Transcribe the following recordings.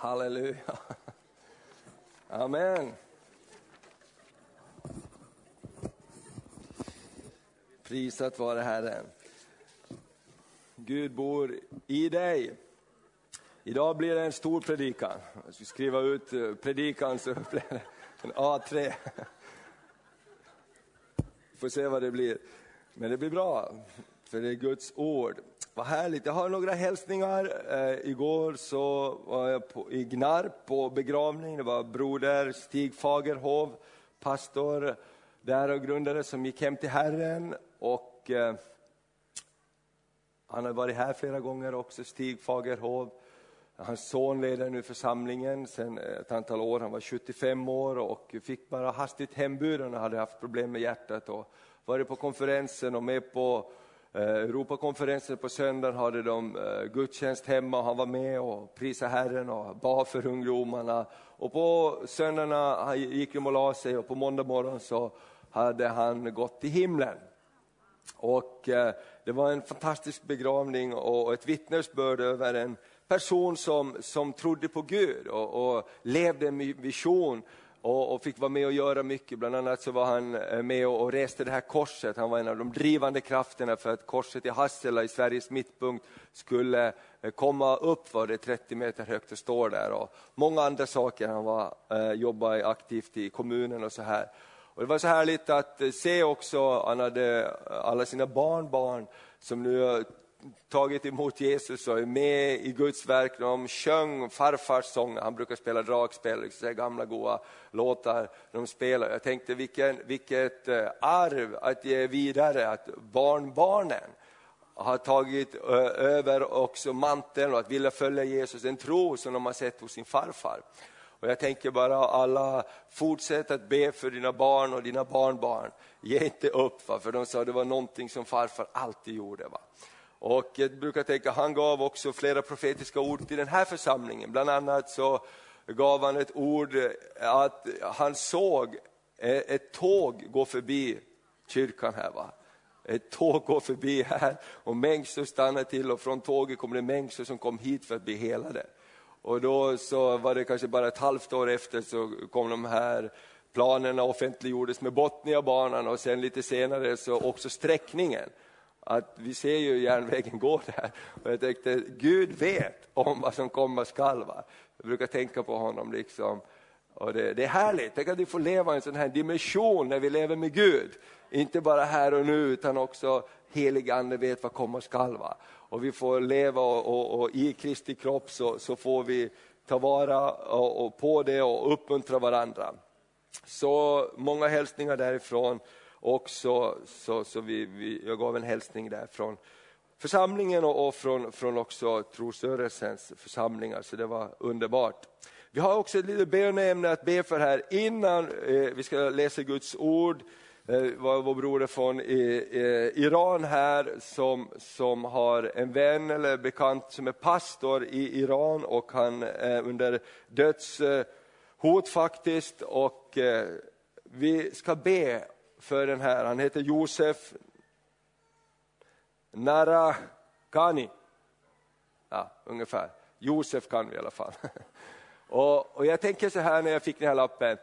Halleluja. Amen. Prisat vare Herren. Gud bor i dig. Idag blir det en stor predikan. Jag ska skriva ut eh, predikan så blir det en A3. Får se vad det blir. Men det blir bra, för det är Guds ord. Vad härligt, jag har några hälsningar. Eh, igår så var jag på, i Gnarp på begravning, det var broder Stig Fagerhov, pastor där och grundare som gick hem till Herren. Och, eh, han har varit här flera gånger också, Stig Fagerhov. Hans son leder nu församlingen sedan ett antal år, han var 75 år och fick bara hastigt hembud, han hade haft problem med hjärtat och varit på konferensen och med på Eh, Europakonferensen på söndagen hade de eh, gudstjänst hemma och han var med och prisade Herren och bad för ungdomarna. Och på söndagarna gick de och la sig och på måndag morgon så hade han gått till himlen. Och eh, det var en fantastisk begravning och ett vittnesbörd över en person som, som trodde på Gud och, och levde en vision och, och, fick vara med och göra mycket. Bland annat så var han eh, med och, och reste det här korset. Han var en av de drivande krafterna för att korset i Hassela i Sveriges mittpunkt skulle eh, komma upp, var det 30 meter högt och står där. Och många andra saker. Han var, eh, jobbade aktivt i kommunen och så här. Och det var så härligt att eh, se också, han hade alla sina barnbarn som nu tagit emot Jesus och är med i Guds verk. De sjöng farfars sång, han brukar spela dragspel, liksom så gamla goa låtar de spelar. Jag tänkte vilken, vilket eh, arv att ge vidare, att barnbarnen har tagit eh, över också manteln och att vilja följa Jesus, en tro som de har sett hos sin farfar. Och jag tänker bara alla, fortsätt att be för dina barn och dina barnbarn. Ge inte upp, va? för de sa det var någonting som farfar alltid gjorde. Va? Och jag brukar tänka, han gav också flera profetiska ord till den här församlingen. Bland annat så gav han ett ord eh, att han såg eh, ett tåg gå förbi kyrkan här. Va? Ett tåg går förbi här och människor stannar till och från tåget kommer det människor som kom hit för att bli helade. Och då så var det kanske bara ett halvt år efter så kom de här planerna offentliggjordes med Botniabanan och sen lite senare så också sträckningen att vi ser ju järnvägen gå där. Och jag tänkte, Gud vet om vad som komma skall. Va? Jag brukar tänka på honom liksom. Och det, det är härligt, tänk att vi får leva i en sån här dimension när vi lever med Gud. Inte bara här och nu utan också helig ande vet vad komma skall. Va? Och vi får leva och, och, och i Kristi kropp så, så, får vi ta vara och, och på det och uppmuntra varandra. Så många hälsningar därifrån. Och så, så, så vi, vi, jag gav en hälsning där från församlingen och, och från, från också trosrörelsens församlingar, så det var underbart. Vi har också ett litet böneämne att be för här innan eh, vi ska läsa Guds ord. Eh, var vår broder från i, eh, Iran här som, som har en vän eller bekant som är pastor i Iran och han är under dödshot faktiskt. Och eh, vi ska be för den här. Han heter Josef Narakani. Ja, ungefär. Josef kan vi i alla fall. Och, och, jag tänker så här när jag fick den här lappen.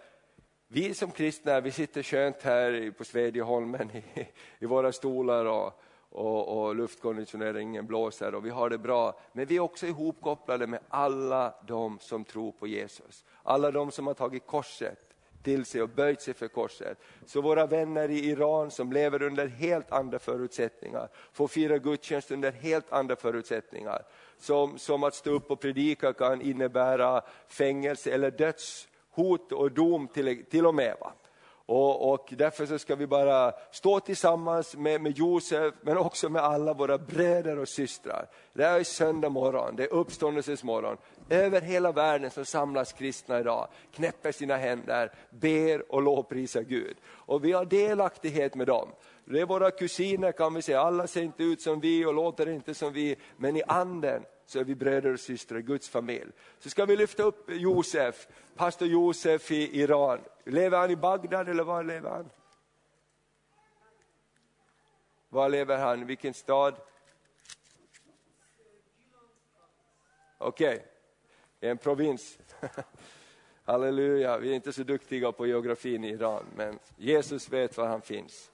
Vi som kristna, vi sitter skönt här på Svedjeholmen i, i våra stolar och, och, och luftkonditioneringen blåser och vi har det bra. Men vi är också ihopkopplade med alla de som tror på Jesus. Alla de som har tagit korset till sig och böjt sig för korset. Så våra vänner i Iran som lever under helt andra förutsättningar får fira gudstjänst under helt andra förutsättningar. Som, som att stå upp och predika kan innebära fängelse eller dödshot och dom till, till och med. Va? Och, och, därför så ska vi bara stå tillsammans med, med Josef, men också med alla våra bröder och systrar. Det här är söndag morgon, det är uppståndelsens morgon. Över hela världen så samlas kristna idag, knäpper sina händer, ber och lovprisar Gud. Och vi har delaktighet med dem. Det är våra kusiner kan vi säga, alla ser inte ut som vi och låter inte som vi, men i anden så är vi bröder och systrar, Guds familj. Så ska vi lyfta upp Josef, pastor Josef i Iran. Lever han i Bagdad eller var lever han? Var lever han? Vilken stad? Okej. Okay. en provins. Halleluja, vi är inte så duktiga på geografin i Iran, men Jesus vet var han finns.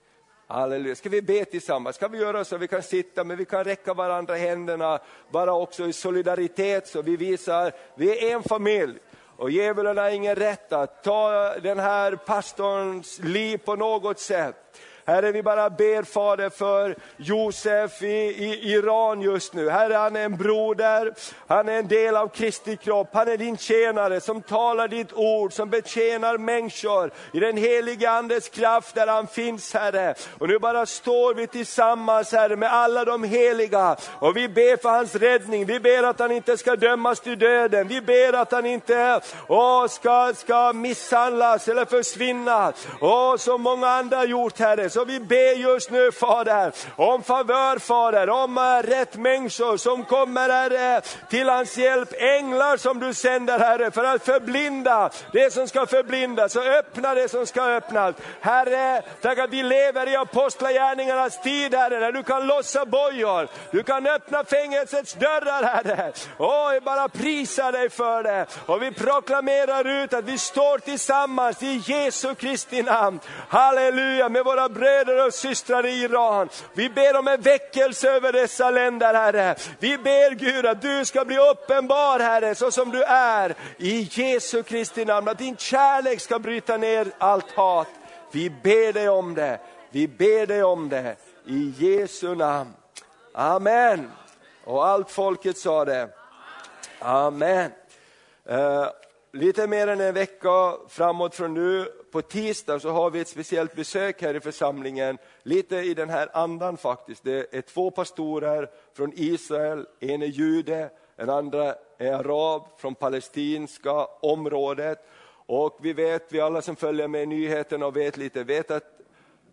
Halleluja. Ska vi be tillsammans? Ska vi göra så vi kan sitta, men vi kan räcka varandra händerna, bara också i solidaritet så vi visar, vi är en familj. Och djävulen har ingen rätt att ta den här pastorns liv på något sätt. Herre, vi bara ber Fader för Josef i, i Iran just nu. Herre, han är en broder, han är en del av Kristi kropp, han är din tjänare som talar ditt ord, som betjänar människor i den helige Andes kraft där han finns Herre. Och nu bara står vi tillsammans Herre med alla de heliga och vi ber för hans räddning, vi ber att han inte ska dömas till döden, vi ber att han inte åh, ska, ska misshandlas eller försvinna, åh, som många andra gjort Herre. Så vi ber just nu Fader, om favör Fader, om äh, rätt människor som kommer Herre till hans hjälp, änglar som du sänder Herre för att förblinda det som ska förblindas och öppna det som ska öppnas. Herre, tack att vi lever i apostlagärningarnas tid Herre, där du kan lossa bojor, du kan öppna fängelsets dörrar Herre. Åh, jag bara prisar dig för det. Och vi proklamerar ut att vi står tillsammans i Jesu Kristi namn. Halleluja, med våra bröder bröder och systrar i Iran. Vi ber om en väckelse över dessa länder Herre. Vi ber Gud att du ska bli uppenbar Herre, så som du är. I Jesu Kristi namn, att din kärlek ska bryta ner allt hat. Vi ber dig om det, vi ber dig om det. I Jesu namn. Amen. Och allt folket sa det. Amen. Uh, lite mer än en vecka framåt från nu, på tisdag så har vi ett speciellt besök här i församlingen, lite i den här andan faktiskt. Det är två pastorer från Israel, en är jude, en andra är arab från palestinska området. Och vi vet, vi alla som följer med nyheterna och vet lite, vet att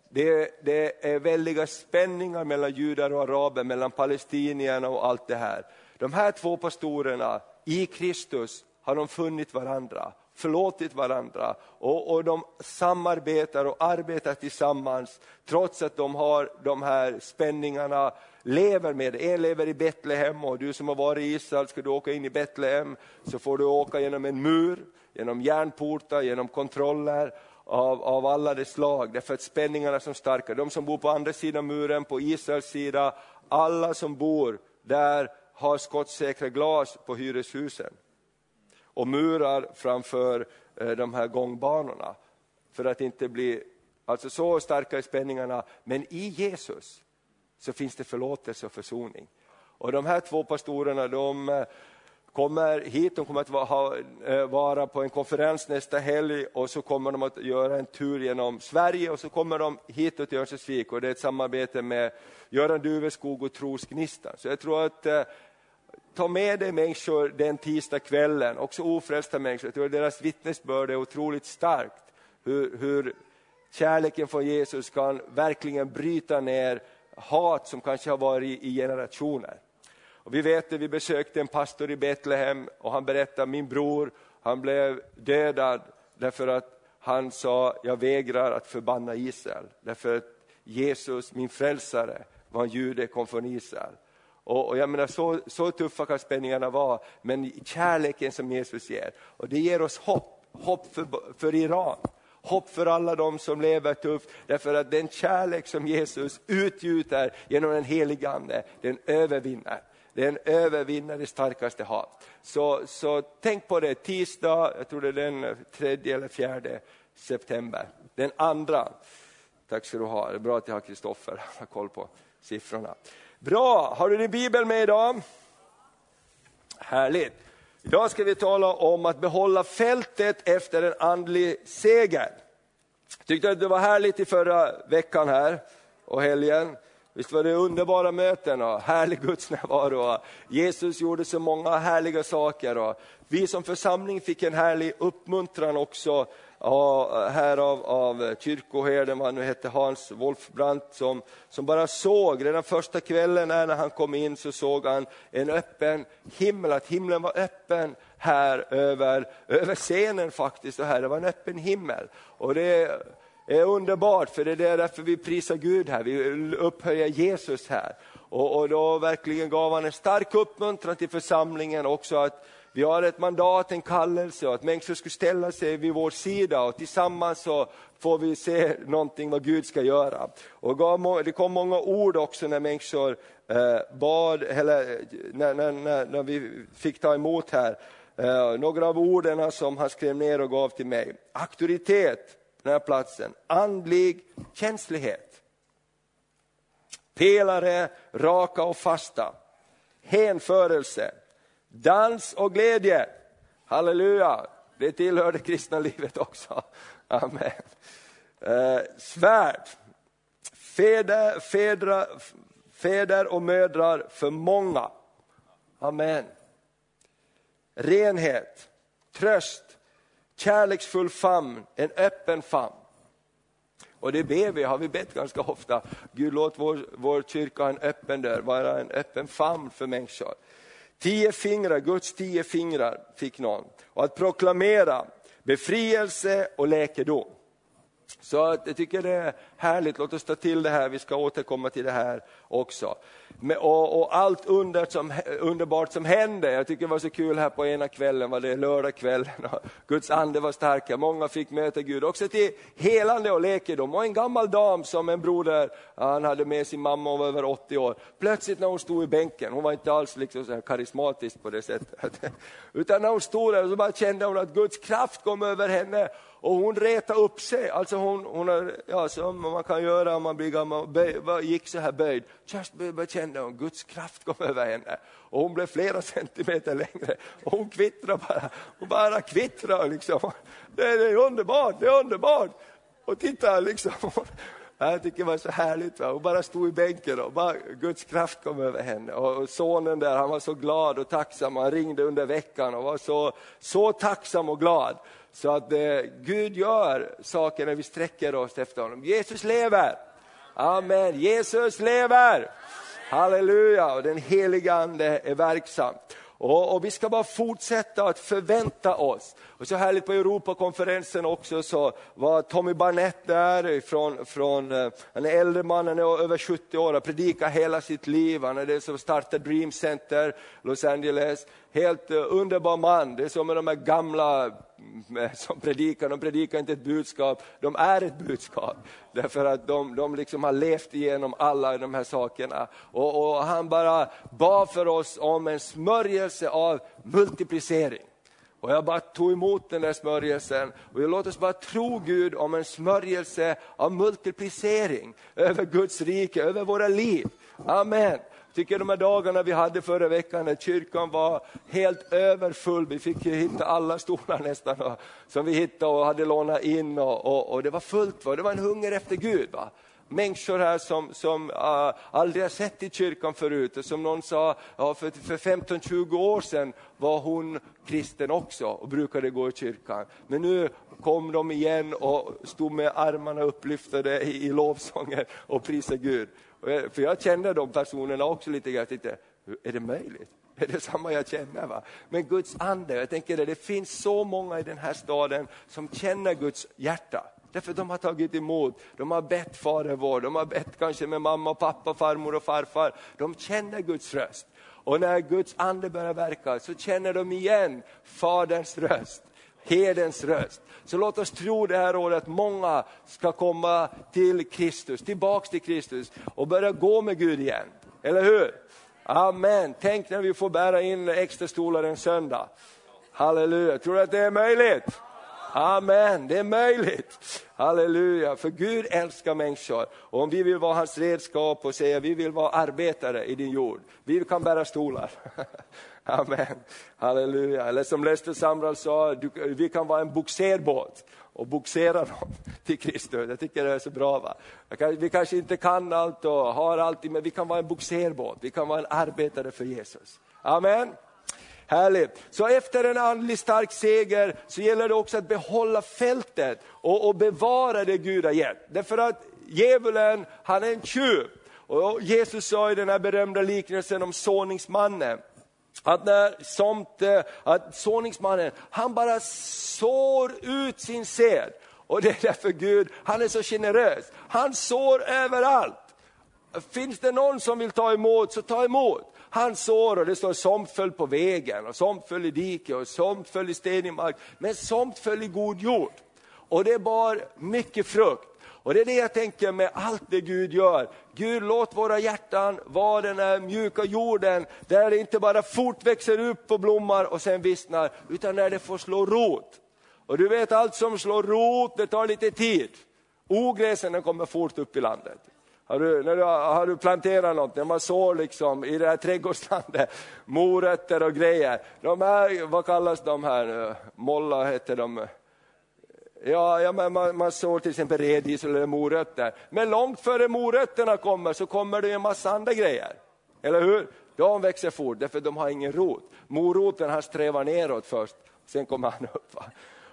det, det är väldiga spänningar mellan judar och araber, mellan palestinierna och allt det här. De här två pastorerna i Kristus har de funnit varandra, förlåtit varandra. Och, och de samarbetar och arbetar tillsammans trots att de har de här spänningarna, lever med det. En lever i Betlehem och du som har varit i Israel, ska du åka in i Betlehem. Så får du åka genom en mur, genom järnportar, genom kontroller av, av alla de slag, därför att spänningarna är så starka. De som bor på andra sidan muren, på Israels sida, alla som bor där har skottsäkra glas på hyreshusen och murar framför eh, de här gångbanorna för att inte bli, alltså så starka i spänningarna, men i Jesus så finns det förlåtelse och försoning. Och de här två pastorerna de eh, kommer hit, de kommer att ha, eh, vara på en konferens nästa helg och så kommer de att göra en tur genom Sverige och så kommer de hit till Örnsköldsvik och det är ett samarbete med Göran Duveskog och Trosgnistan. Så jag tror att eh, ta med dig människor den tisdag kvällen, också ofrälsta människor. Jag tror deras vittnesbörd är otroligt starkt. Hur, hur kärleken från Jesus kan verkligen bryta ner hat som kanske har varit i generationer. Och vi vet det, vi besökte en pastor i Betlehem och han berättade, min bror, han blev dödad därför att han sa, jag vägrar att förbanna Israel. Därför att Jesus, min frälsare, var en jude, kom från Israel. Och, och jag menar, så, så tuffa kan spänningarna vara, men kärleken som Jesus ger. Och det ger oss hopp, hopp för, för Iran. Hopp för alla de som lever tufft, därför att den kärlek som Jesus utgjuter genom den helige Ande, den övervinner. Den övervinner det starkaste hat. Så, så tänk på det, tisdag, jag tror det är den tredje eller fjärde september. Den andra, tack ska du ha, det är bra att jag har Kristoffer, har koll på siffrorna. Bra, har du din bibel med idag? Härligt. Idag ska vi tala om att behålla fältet efter en andlig seger. Tyckte att det var härligt i förra veckan här och helgen. Visst var det underbara möten och härlig gudsnärvaro. Jesus gjorde så många härliga saker och vi som församling fick en härlig uppmuntran också här av, av kyrkoherden, vad nu hette, Hans Wolfbrandt, som, som bara såg, redan första kvällen när han kom in så såg han en öppen himmel, att himlen var öppen här över, över scenen faktiskt, och här det var en öppen himmel. Och det är underbart, för det är därför vi prisar Gud här, vi upphöjer Jesus här. Och, och då verkligen gav han en stark uppmuntran till församlingen också att vi har ett mandat, en kallelse och att människor skulle ställa sig vid vår sida och tillsammans så får vi se någonting vad Gud ska göra. Och det kom många ord också när människor eh, bad, eller när, när, när, när vi fick ta emot här. Eh, några av orden som han skrev ner och gav till mig. Auktoritet, den här platsen. Andlig känslighet. Pelare, raka och fasta. Hänförelse. Dans och glädje. Halleluja, det tillhör det kristna livet också. Amen. Eh, svärd. Fäder, fädra, fäder och mödrar för många. Amen. Renhet, tröst, kärleksfull famn, en öppen famn. Och det ber vi, har vi bett ganska ofta. Gud låt vår, vår kyrka ha en öppen dörr, vara en öppen famn för människor. Tio fingrar, Guds tio fingrar fick någon. Och att proklamera befrielse och läkedom. Så jag tycker det är härligt, låt oss ta till det här, vi ska återkomma till det här också. Och, och, allt under som, underbart som hände, jag tycker det var så kul här på ena kvällen, var det lördagskvällen, Guds ande var starka, många fick möta Gud, också till helande och läkedom. Och en gammal dam som en broder, han hade med sin mamma, hon var över 80 år, plötsligt när hon stod i bänken, hon var inte alls liksom så karismatisk på det sättet, utan när hon stod där så bara kände hon att Guds kraft kom över henne. Och hon retade upp sig, alltså hon, hon ja, som man kan göra om man blir gammal, böj, gick så här böjd. Just henne och Guds kraft kom över henne. Och hon blev flera centimeter längre. Och hon kvittrade bara, hon bara kvittrade liksom. Det, det är underbart, det är underbart. Och titta liksom. Jag tycker det var så härligt. Va? Hon bara stod i bänken och bara, Guds kraft kom över henne. Och sonen där, han var så glad och tacksam. Han ringde under veckan och var så, så tacksam och glad. Så att eh, Gud gör saker när vi sträcker oss efter honom. Jesus lever! Amen, Jesus lever! Halleluja, och den heliga Ande är verksam. Och, och, vi ska bara fortsätta att förvänta oss. Och så härligt på Europakonferensen också så var Tommy Barnett där, från, från, han är äldre man, han är över 70 år, har predikat hela sitt liv, han är den som startade Dream Center, Los Angeles. Helt eh, underbar man, det är som med de här gamla Eh, som predikar, de predikar inte ett budskap, de är ett budskap. Därför att de, de liksom har levt igenom alla de här sakerna. Och, och han bara bad för oss om en smörjelse av multiplicering. Och jag bara tog emot den där smörjelsen och låt oss bara tro Gud om en smörjelse av multiplicering över Guds rike, över våra liv. Amen tycker de här dagarna vi hade förra veckan när kyrkan var helt överfull, vi fick hitta alla stolar nästan och, som vi hittade och hade lånat in och, och, och det var fullt, va? det var en hunger efter Gud. Va? Människor här som, som uh, aldrig har sett i kyrkan förut. Och som någon sa, ja, för, för 15-20 år sedan var hon kristen också och brukade gå i kyrkan. Men nu kom de igen och stod med armarna upplyftade i, i lovsånger och prisade Gud. För jag känner de personerna också lite grann, tänkte, är det möjligt? Är det samma jag känner? Va? Men Guds ande, jag tänker det, det finns så många i den här staden som känner Guds hjärta. Därför de har tagit emot, de har bett Fader vår, de har bett kanske med mamma, pappa, farmor och farfar. De känner Guds röst. Och när Guds ande börjar verka så känner de igen Faderns röst, herdens röst. Så låt oss tro det här året att många ska komma till Kristus, tillbaks till Kristus och börja gå med Gud igen. Eller hur? Amen. Tänk när vi får bära in extra stolar en söndag. Halleluja. Tror du att det är möjligt? Amen, det är möjligt. Halleluja, för Gud älskar människor. Och om vi vill vara hans redskap och säga vi vill vara arbetare i din jord, vi kan bära stolar. Amen, halleluja. Eller som Lester Samral sa, vi kan vara en boxerbåt och boxera dem till Kristus. Jag tycker det är så bra. Va? Vi kanske inte kan allt och har allt, men vi kan vara en boxerbåt, vi kan vara en arbetare för Jesus. Amen. Härligt. Så efter en andlig stark seger så gäller det också att behålla fältet och, och bevara det Gud har gett. Därför att djävulen, han är en tjuv. Och Jesus sa i den här berömda liknelsen om såningsmannen, att när somt, eh, att såningsmannen, han bara sår ut sin sed. Och det är därför Gud, han är så generös. Han sår överallt. Finns det någon som vill ta emot, så ta emot. Han sår och det står somt föll på vägen och somt föll i diket och somt föll i stenig mark. Men somt föll i god jord. Och det bar mycket frukt. Och det är det jag tänker med allt det Gud gör. Gud låt våra hjärtan vara den här mjuka jorden där det inte bara fort växer upp och blommar och sen vissnar, utan där det får slå rot. Och du vet allt som slår rot, det tar lite tid. Ogräsen kommer fort upp i landet. Har du, när du, har du planterat något, när man sår liksom i det här trädgårdslandet, morötter och grejer. De här, vad kallas de här nu? Molla heter de. Ja, ja man, man sår till exempel redis eller morötter. Men långt före morötterna kommer så kommer det en massa andra grejer. Eller hur? De växer fort, därför de har ingen rot. Moroten han strävar neråt först, sen kommer han upp. Va?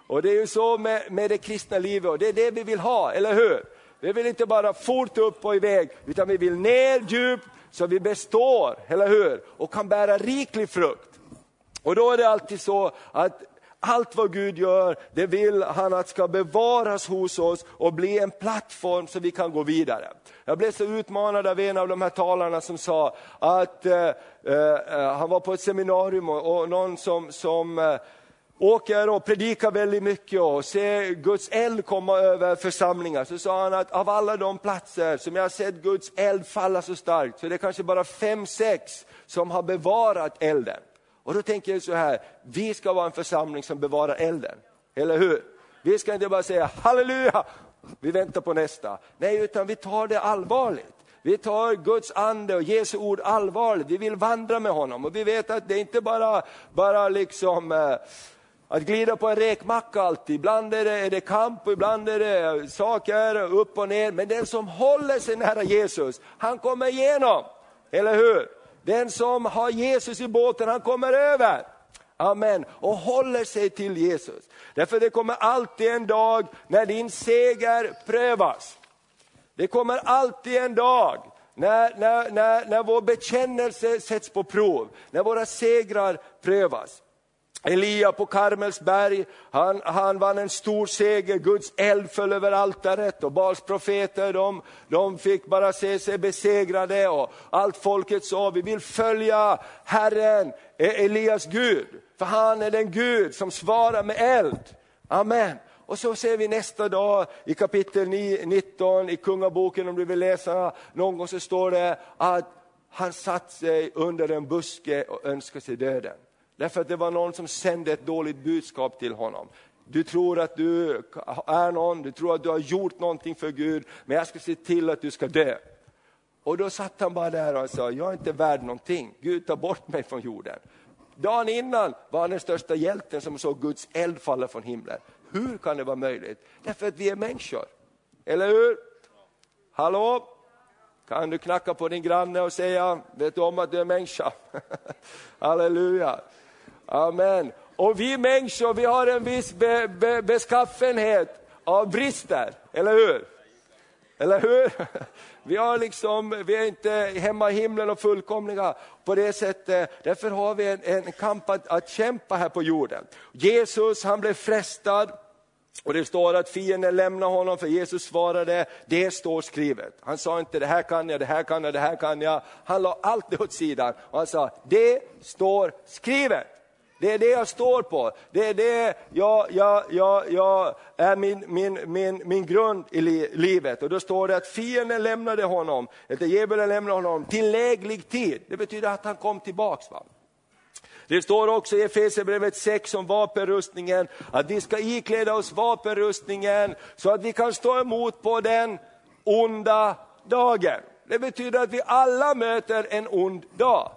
Och det är ju så med, med det kristna livet och det är det vi vill ha, eller hur? Vi vill inte bara fort upp och iväg, utan vi vill ner djupt så vi består, eller hur? Och kan bära riklig frukt. Och då är det alltid så att allt vad Gud gör, det vill han att ska bevaras hos oss och bli en plattform så vi kan gå vidare. Jag blev så utmanad av en av de här talarna som sa att eh, eh, eh han var på ett seminarium och, och någon som, som eh, åker och predikar väldigt mycket och ser Guds eld komma över församlingar, så sa han att av alla de platser som jag har sett Guds eld falla så starkt, så det är kanske bara fem, sex som har bevarat elden. Och då tänker jag så här, vi ska vara en församling som bevarar elden, eller hur? Vi ska inte bara säga halleluja, vi väntar på nästa. Nej, utan vi tar det allvarligt. Vi tar Guds ande och Jesu ord allvarligt, vi vill vandra med honom och vi vet att det inte bara, bara liksom eh, att glida på en räkmacka alltid, ibland är det, är det kamp och ibland är det saker upp och ner. Men den som håller sig nära Jesus, han kommer igenom. Eller hur? Den som har Jesus i båten, han kommer över. Amen. Och håller sig till Jesus. Därför det kommer alltid en dag när din seger prövas. Det kommer alltid en dag när, när, när, när vår bekännelse sätts på prov, när våra segrar prövas. Elia på Karmelsberg, han, han vann en stor seger, Guds eld föll över altaret och Bals profeter de, de fick bara se sig besegrade och allt folket sa, vi vill följa Herren, e-, Elias Gud, för han är den Gud som svarar med eld. Amen. Och så ser vi nästa dag i kapitel 19 i Kungaboken, om du vill läsa någon gång, så står det att han satt sig under en buske och önskade sig döden. Därför att det var någon som sände ett dåligt budskap till honom. Du tror att du är någon, du tror att du har gjort någonting för Gud, men jag ska se till att du ska dö. Och då satt han bara där och sa, jag är inte värd någonting, Gud ta bort mig från jorden. Dagen innan var han den största hjälten som såg Guds eld falla från himlen. Hur kan det vara möjligt? Därför att vi är människor, eller hur? Hallå? Kan du knacka på din granne och säga, vet du om att du är människa? Halleluja. Amen. Och vi människor, vi har en viss be, be, beskaffenhet av brister, eller hur? Eller hur? Vi, har liksom, vi är inte hemma i himlen och fullkomliga på det sättet. Därför har vi en, en kamp att, att kämpa här på jorden. Jesus han blev frestad och det står att fienden lämnade honom för Jesus svarade, det står skrivet. Han sa inte det här kan jag, det här kan jag, det här kan jag. Han la allt det åt sidan och han sa, det står skrivet. Det är det jag står på, det är det jag, jag, jag, jag är min, min, min, min grund i li, livet. Och då står det att fienden lämnade honom, eller djävulen lämnade honom till läglig tid. Det betyder att han kom tillbaks. Va? Det står också i Efesierbrevet 6 om vapenrustningen, att vi ska ikläda oss vapenrustningen så att vi kan stå emot på den onda dagen. Det betyder att vi alla möter en ond dag.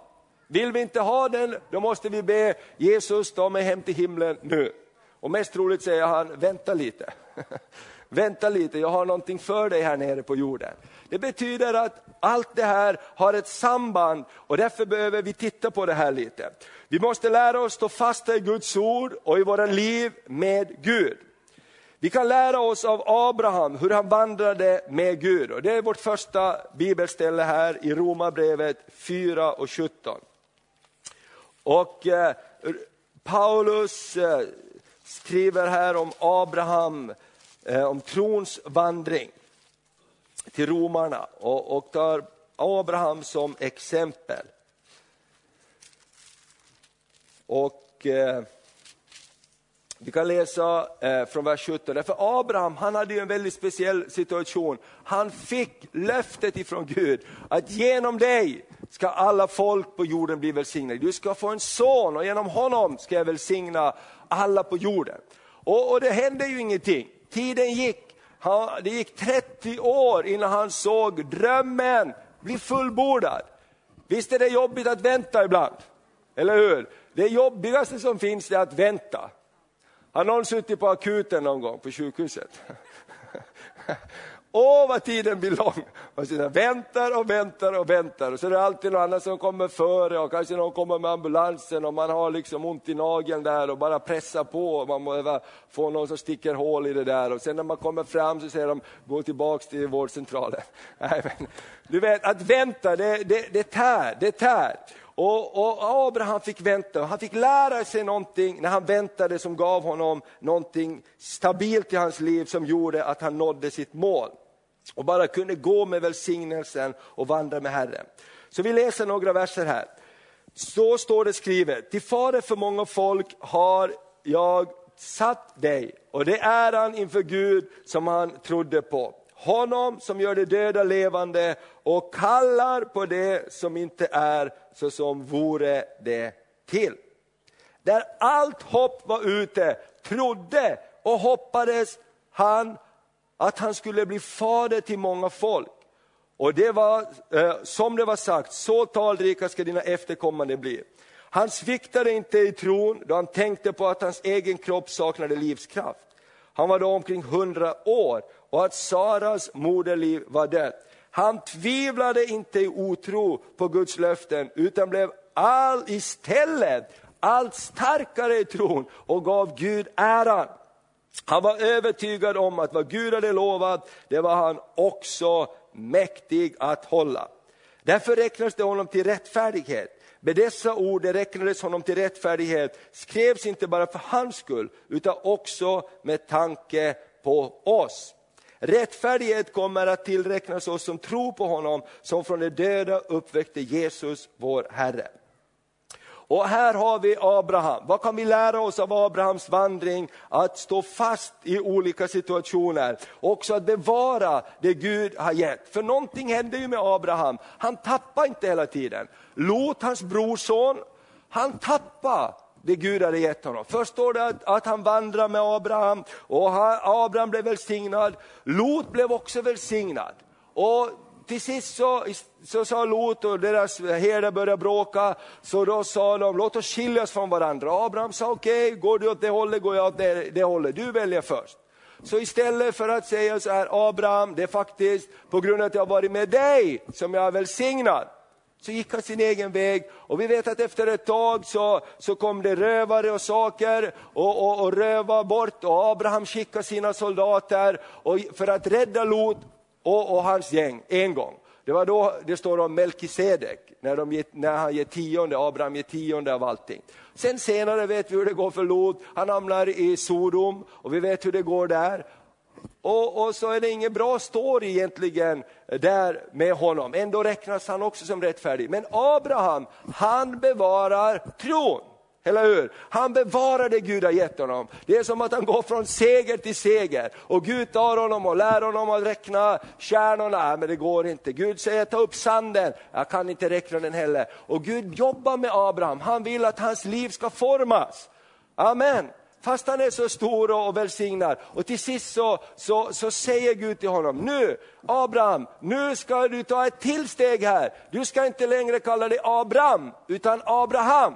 Vill vi inte ha den, då måste vi be Jesus ta mig hem till himlen nu. Och mest troligt säger han, vänta lite. vänta lite, jag har någonting för dig här nere på jorden. Det betyder att allt det här har ett samband och därför behöver vi titta på det här lite. Vi måste lära oss stå fasta i Guds ord och i våra liv med Gud. Vi kan lära oss av Abraham hur han vandrade med Gud. Och det är vårt första bibelställe här i Romarbrevet 4 och 17. Och eh, Paulus eh, skriver här om Abraham, eh, om trons vandring till romarna och, och tar Abraham som exempel. Och eh, vi kan läsa eh, från vers 17, därför Abraham han hade ju en väldigt speciell situation. Han fick löftet ifrån Gud att genom dig ska alla folk på jorden bli välsignade. Du ska få en son och genom honom ska jag välsigna alla på jorden. Och, och det hände ju ingenting. Tiden gick, han, det gick 30 år innan han såg drömmen bli fullbordad. Visst är det jobbigt att vänta ibland, eller hur? Det jobbigaste som finns är att vänta. Har någon suttit på akuten någon gång på sjukhuset? Åh, vad tiden blir lång! Man sitter väntar och väntar och väntar och så är det alltid någon annan som kommer före och kanske någon kommer med ambulansen och man har liksom ont i nageln där och bara pressar på. Och man behöver få någon som sticker hål i det där och sen när man kommer fram så säger de gå tillbaks till vårdcentralen. Nej, men, du vet, att vänta det, det, det tär, det tär. Och, och, Abraham fick vänta, han fick lära sig någonting när han väntade som gav honom någonting stabilt i hans liv som gjorde att han nådde sitt mål. Och bara kunde gå med välsignelsen och vandra med Herren. Så vi läser några verser här. Så står det skrivet, till fader för många folk har jag satt dig och det är han inför Gud som han trodde på honom som gör det döda levande och kallar på det som inte är så som vore det till. Där allt hopp var ute trodde och hoppades han att han skulle bli fader till många folk. Och det var, eh, som det var sagt, så talrika ska dina efterkommande bli. Han sviktade inte i tron då han tänkte på att hans egen kropp saknade livskraft. Han var då omkring hundra år och att Saras moderliv var dött. Han tvivlade inte i otro på Guds löften utan blev all istället allt starkare i tron och gav Gud äran. Han var övertygad om att vad Gud hade lovat, det var han också mäktig att hålla. Därför räknades det honom till rättfärdighet. Med dessa ord det räknades honom till rättfärdighet skrevs inte bara för hans skull utan också med tanke på oss. Rättfärdighet kommer att tillräknas oss som tror på honom, som från de döda uppväckte Jesus, vår Herre. Och här har vi Abraham. Vad kan vi lära oss av Abrahams vandring? Att stå fast i olika situationer. Också att bevara det Gud har gett. För någonting hände ju med Abraham. Han tappade inte hela tiden. Lot, hans brorson, han tappade det Gud hade gett honom. Först står det att, att han vandrar med Abraham och han, Abraham blev välsignad. Lot blev också välsignad. Och till sist så, så sa Lot och deras herdar började bråka, så då sa de låt oss skiljas från varandra. Abraham sa okej, okay, går du åt det hållet går jag åt det, det hållet, du väljer först. Så istället för att säga så här, Abraham, det är faktiskt på grund av att jag har varit med dig som jag är välsignad så gick han sin egen väg och vi vet att efter ett tag så, så kom det rövare och saker och, och, och röva bort och Abraham skickade sina soldater och, för att rädda Lot och, och hans gäng en gång. Det var då det står om Melkisedek, när, de, när han ger tionde, Abraham ger tionde av allting. Sen senare vet vi hur det går för Lot, han hamnar i Sodom och vi vet hur det går där. Och, och, så är det ingen bra story egentligen där med honom. Ändå räknas han också som rättfärdig. Men Abraham, han bevarar tron. Eller hur? Han bevarar det Gud har gett honom. Det är som att han går från seger till seger. Och Gud tar honom och lär honom att räkna stjärnorna. Nej, men det går inte. Gud säger ta upp sanden. Jag kan inte räkna den heller. Och Gud jobbar med Abraham. Han vill att hans liv ska formas. Amen. Fast han är så stor och välsignad. Och till sist så, så, så säger Gud till honom, nu Abraham, nu ska du ta ett till steg här. Du ska inte längre kalla dig Abraham, utan Abraham.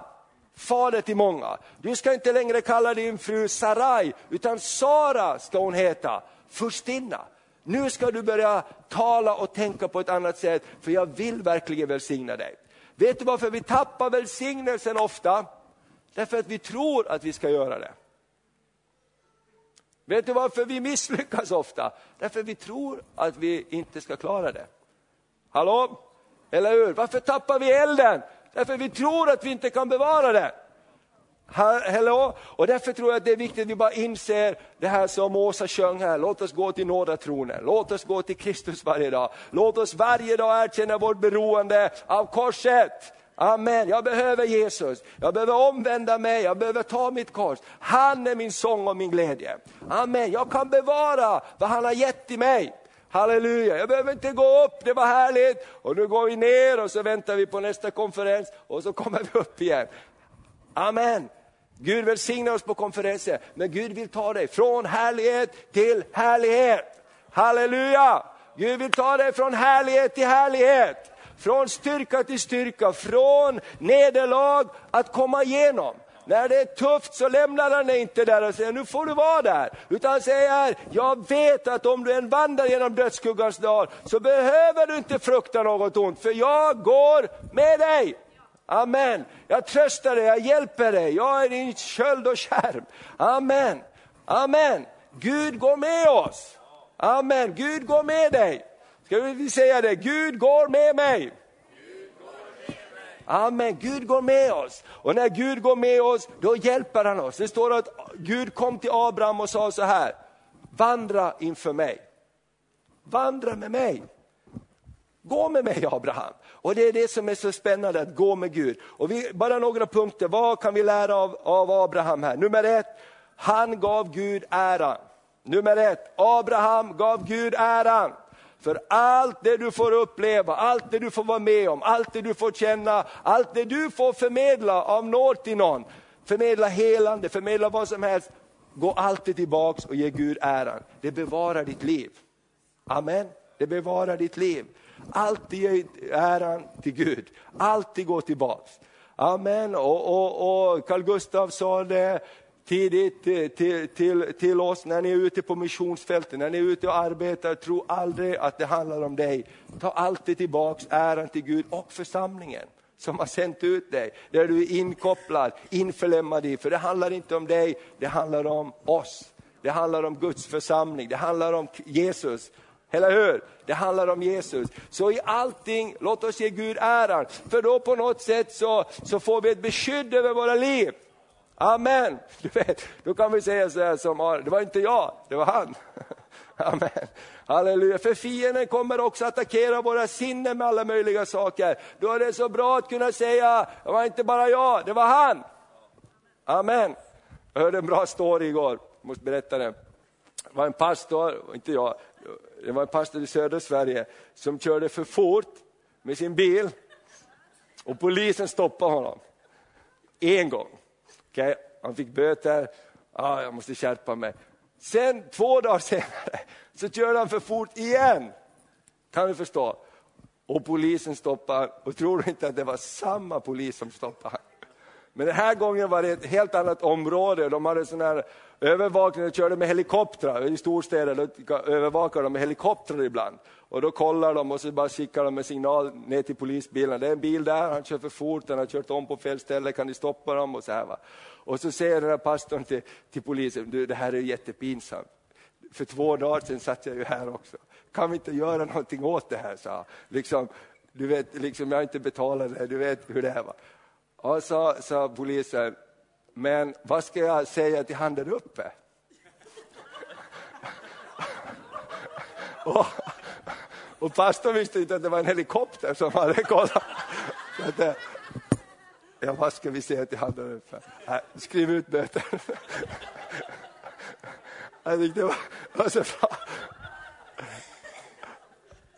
Fader till många. Du ska inte längre kalla din fru Sarai, utan Sara ska hon heta, furstinna. Nu ska du börja tala och tänka på ett annat sätt, för jag vill verkligen välsigna dig. Vet du varför vi tappar välsignelsen ofta? Därför att vi tror att vi ska göra det. Vet du varför vi misslyckas ofta? Därför vi tror att vi inte ska klara det. Hallå? Eller hur? Varför tappar vi elden? Därför vi tror att vi inte kan bevara det. Hello? Och därför tror jag att det är viktigt att vi bara inser det här som Åsa sjöng här, låt oss gå till nådatronen, låt oss gå till Kristus varje dag. Låt oss varje dag erkänna vårt beroende av korset. Amen, jag behöver Jesus, jag behöver omvända mig, jag behöver ta mitt kors. Han är min sång och min glädje. Amen, jag kan bevara vad han har gett i mig. Halleluja, jag behöver inte gå upp, det var härligt. Och nu går vi ner och så väntar vi på nästa konferens och så kommer vi upp igen. Amen. Gud välsignar oss på konferenser, men Gud vill ta dig från härlighet till härlighet. Halleluja! Gud vill ta dig från härlighet till härlighet. Från styrka till styrka, från nederlag att komma igenom. När det är tufft så lämnar han dig inte där och säger nu får du vara där. Utan han säger, jag vet att om du än vandrar genom dödsskuggans dal så behöver du inte frukta något ont, för jag går med dig. Amen. Jag tröstar dig, jag hjälper dig, jag är din köld och skärm. Amen. Amen. Gud går med oss. Amen. Gud går med dig. Ska vi säga det? Gud går med mig. Amen, Gud går med oss. Och när Gud går med oss, då hjälper han oss. Det står att Gud kom till Abraham och sa så här, vandra inför mig. Vandra med mig. Gå med mig Abraham. Och det är det som är så spännande, att gå med Gud. Och vi, bara några punkter, vad kan vi lära av, av Abraham här? Nummer ett, han gav Gud äran. Nummer ett, Abraham gav Gud äran. För allt det du får uppleva, allt det du får vara med om, allt det du får känna, allt det du får förmedla av nåd till någon, förmedla helande, förmedla vad som helst, gå alltid tillbaks och ge Gud äran. Det bevarar ditt liv. Amen. Det bevarar ditt liv. Alltid ge äran till Gud, alltid gå tillbaks. Amen. Och, och, och Carl Gustaf sa det, tidigt eh, till, till, till oss när ni är ute på missionsfältet, när ni är ute och arbetar, tro aldrig att det handlar om dig. Ta alltid tillbaks äran till Gud och församlingen som har sänt ut dig, där du är inkopplad, införlämmad i, för det handlar inte om dig, det handlar om oss. Det handlar om Guds församling, det handlar om Jesus. Eller hur? Det handlar om Jesus. Så i allting, låt oss ge Gud äran, för då på något sätt så, så får vi ett beskydd över våra liv. Amen. Du vet, då kan vi säga så här som det var inte jag, det var han. Amen. Halleluja. För fienden kommer också attackera våra sinnen med alla möjliga saker. Då är det så bra att kunna säga, det var inte bara jag, det var han. Amen. Jag hörde en bra story igår, jag måste berätta det. Det var en pastor, inte jag, det var en pastor i södra Sverige som körde för fort med sin bil och polisen stoppade honom. En gång. Okay? Han fick böter, ah, jag måste skärpa mig. Sen två dagar senare så körde han för fort igen. Kan du förstå? Och polisen stoppade och tror du inte att det var samma polis som stoppade men den här gången var det ett helt annat område. De hade sån här övervakning, de körde med helikoptrar. I storstäder då övervakar de med helikoptrar ibland. Och då kollar de och så bara skickar de en signal ner till polisbilen. Det är en bil där, han kör för fort, han har kört om på fel ställe, kan ni stoppa dem? Och så, här, va? Och så säger den här pastorn till, till polisen, du, det här är jättepinsamt. För två dagar sedan satt jag ju här också. Kan vi inte göra någonting åt det här? sa liksom, Du vet, liksom, jag har inte betalat det, du vet hur det är. Va? Och så sa polisen, men vad ska jag säga till han där uppe? och, och pastorn visste inte att det var en helikopter som hade kollat. Att, ja, vad ska vi säga till han där uppe? Äh, skriv ut böter. Jag tyckte det var, var så bra.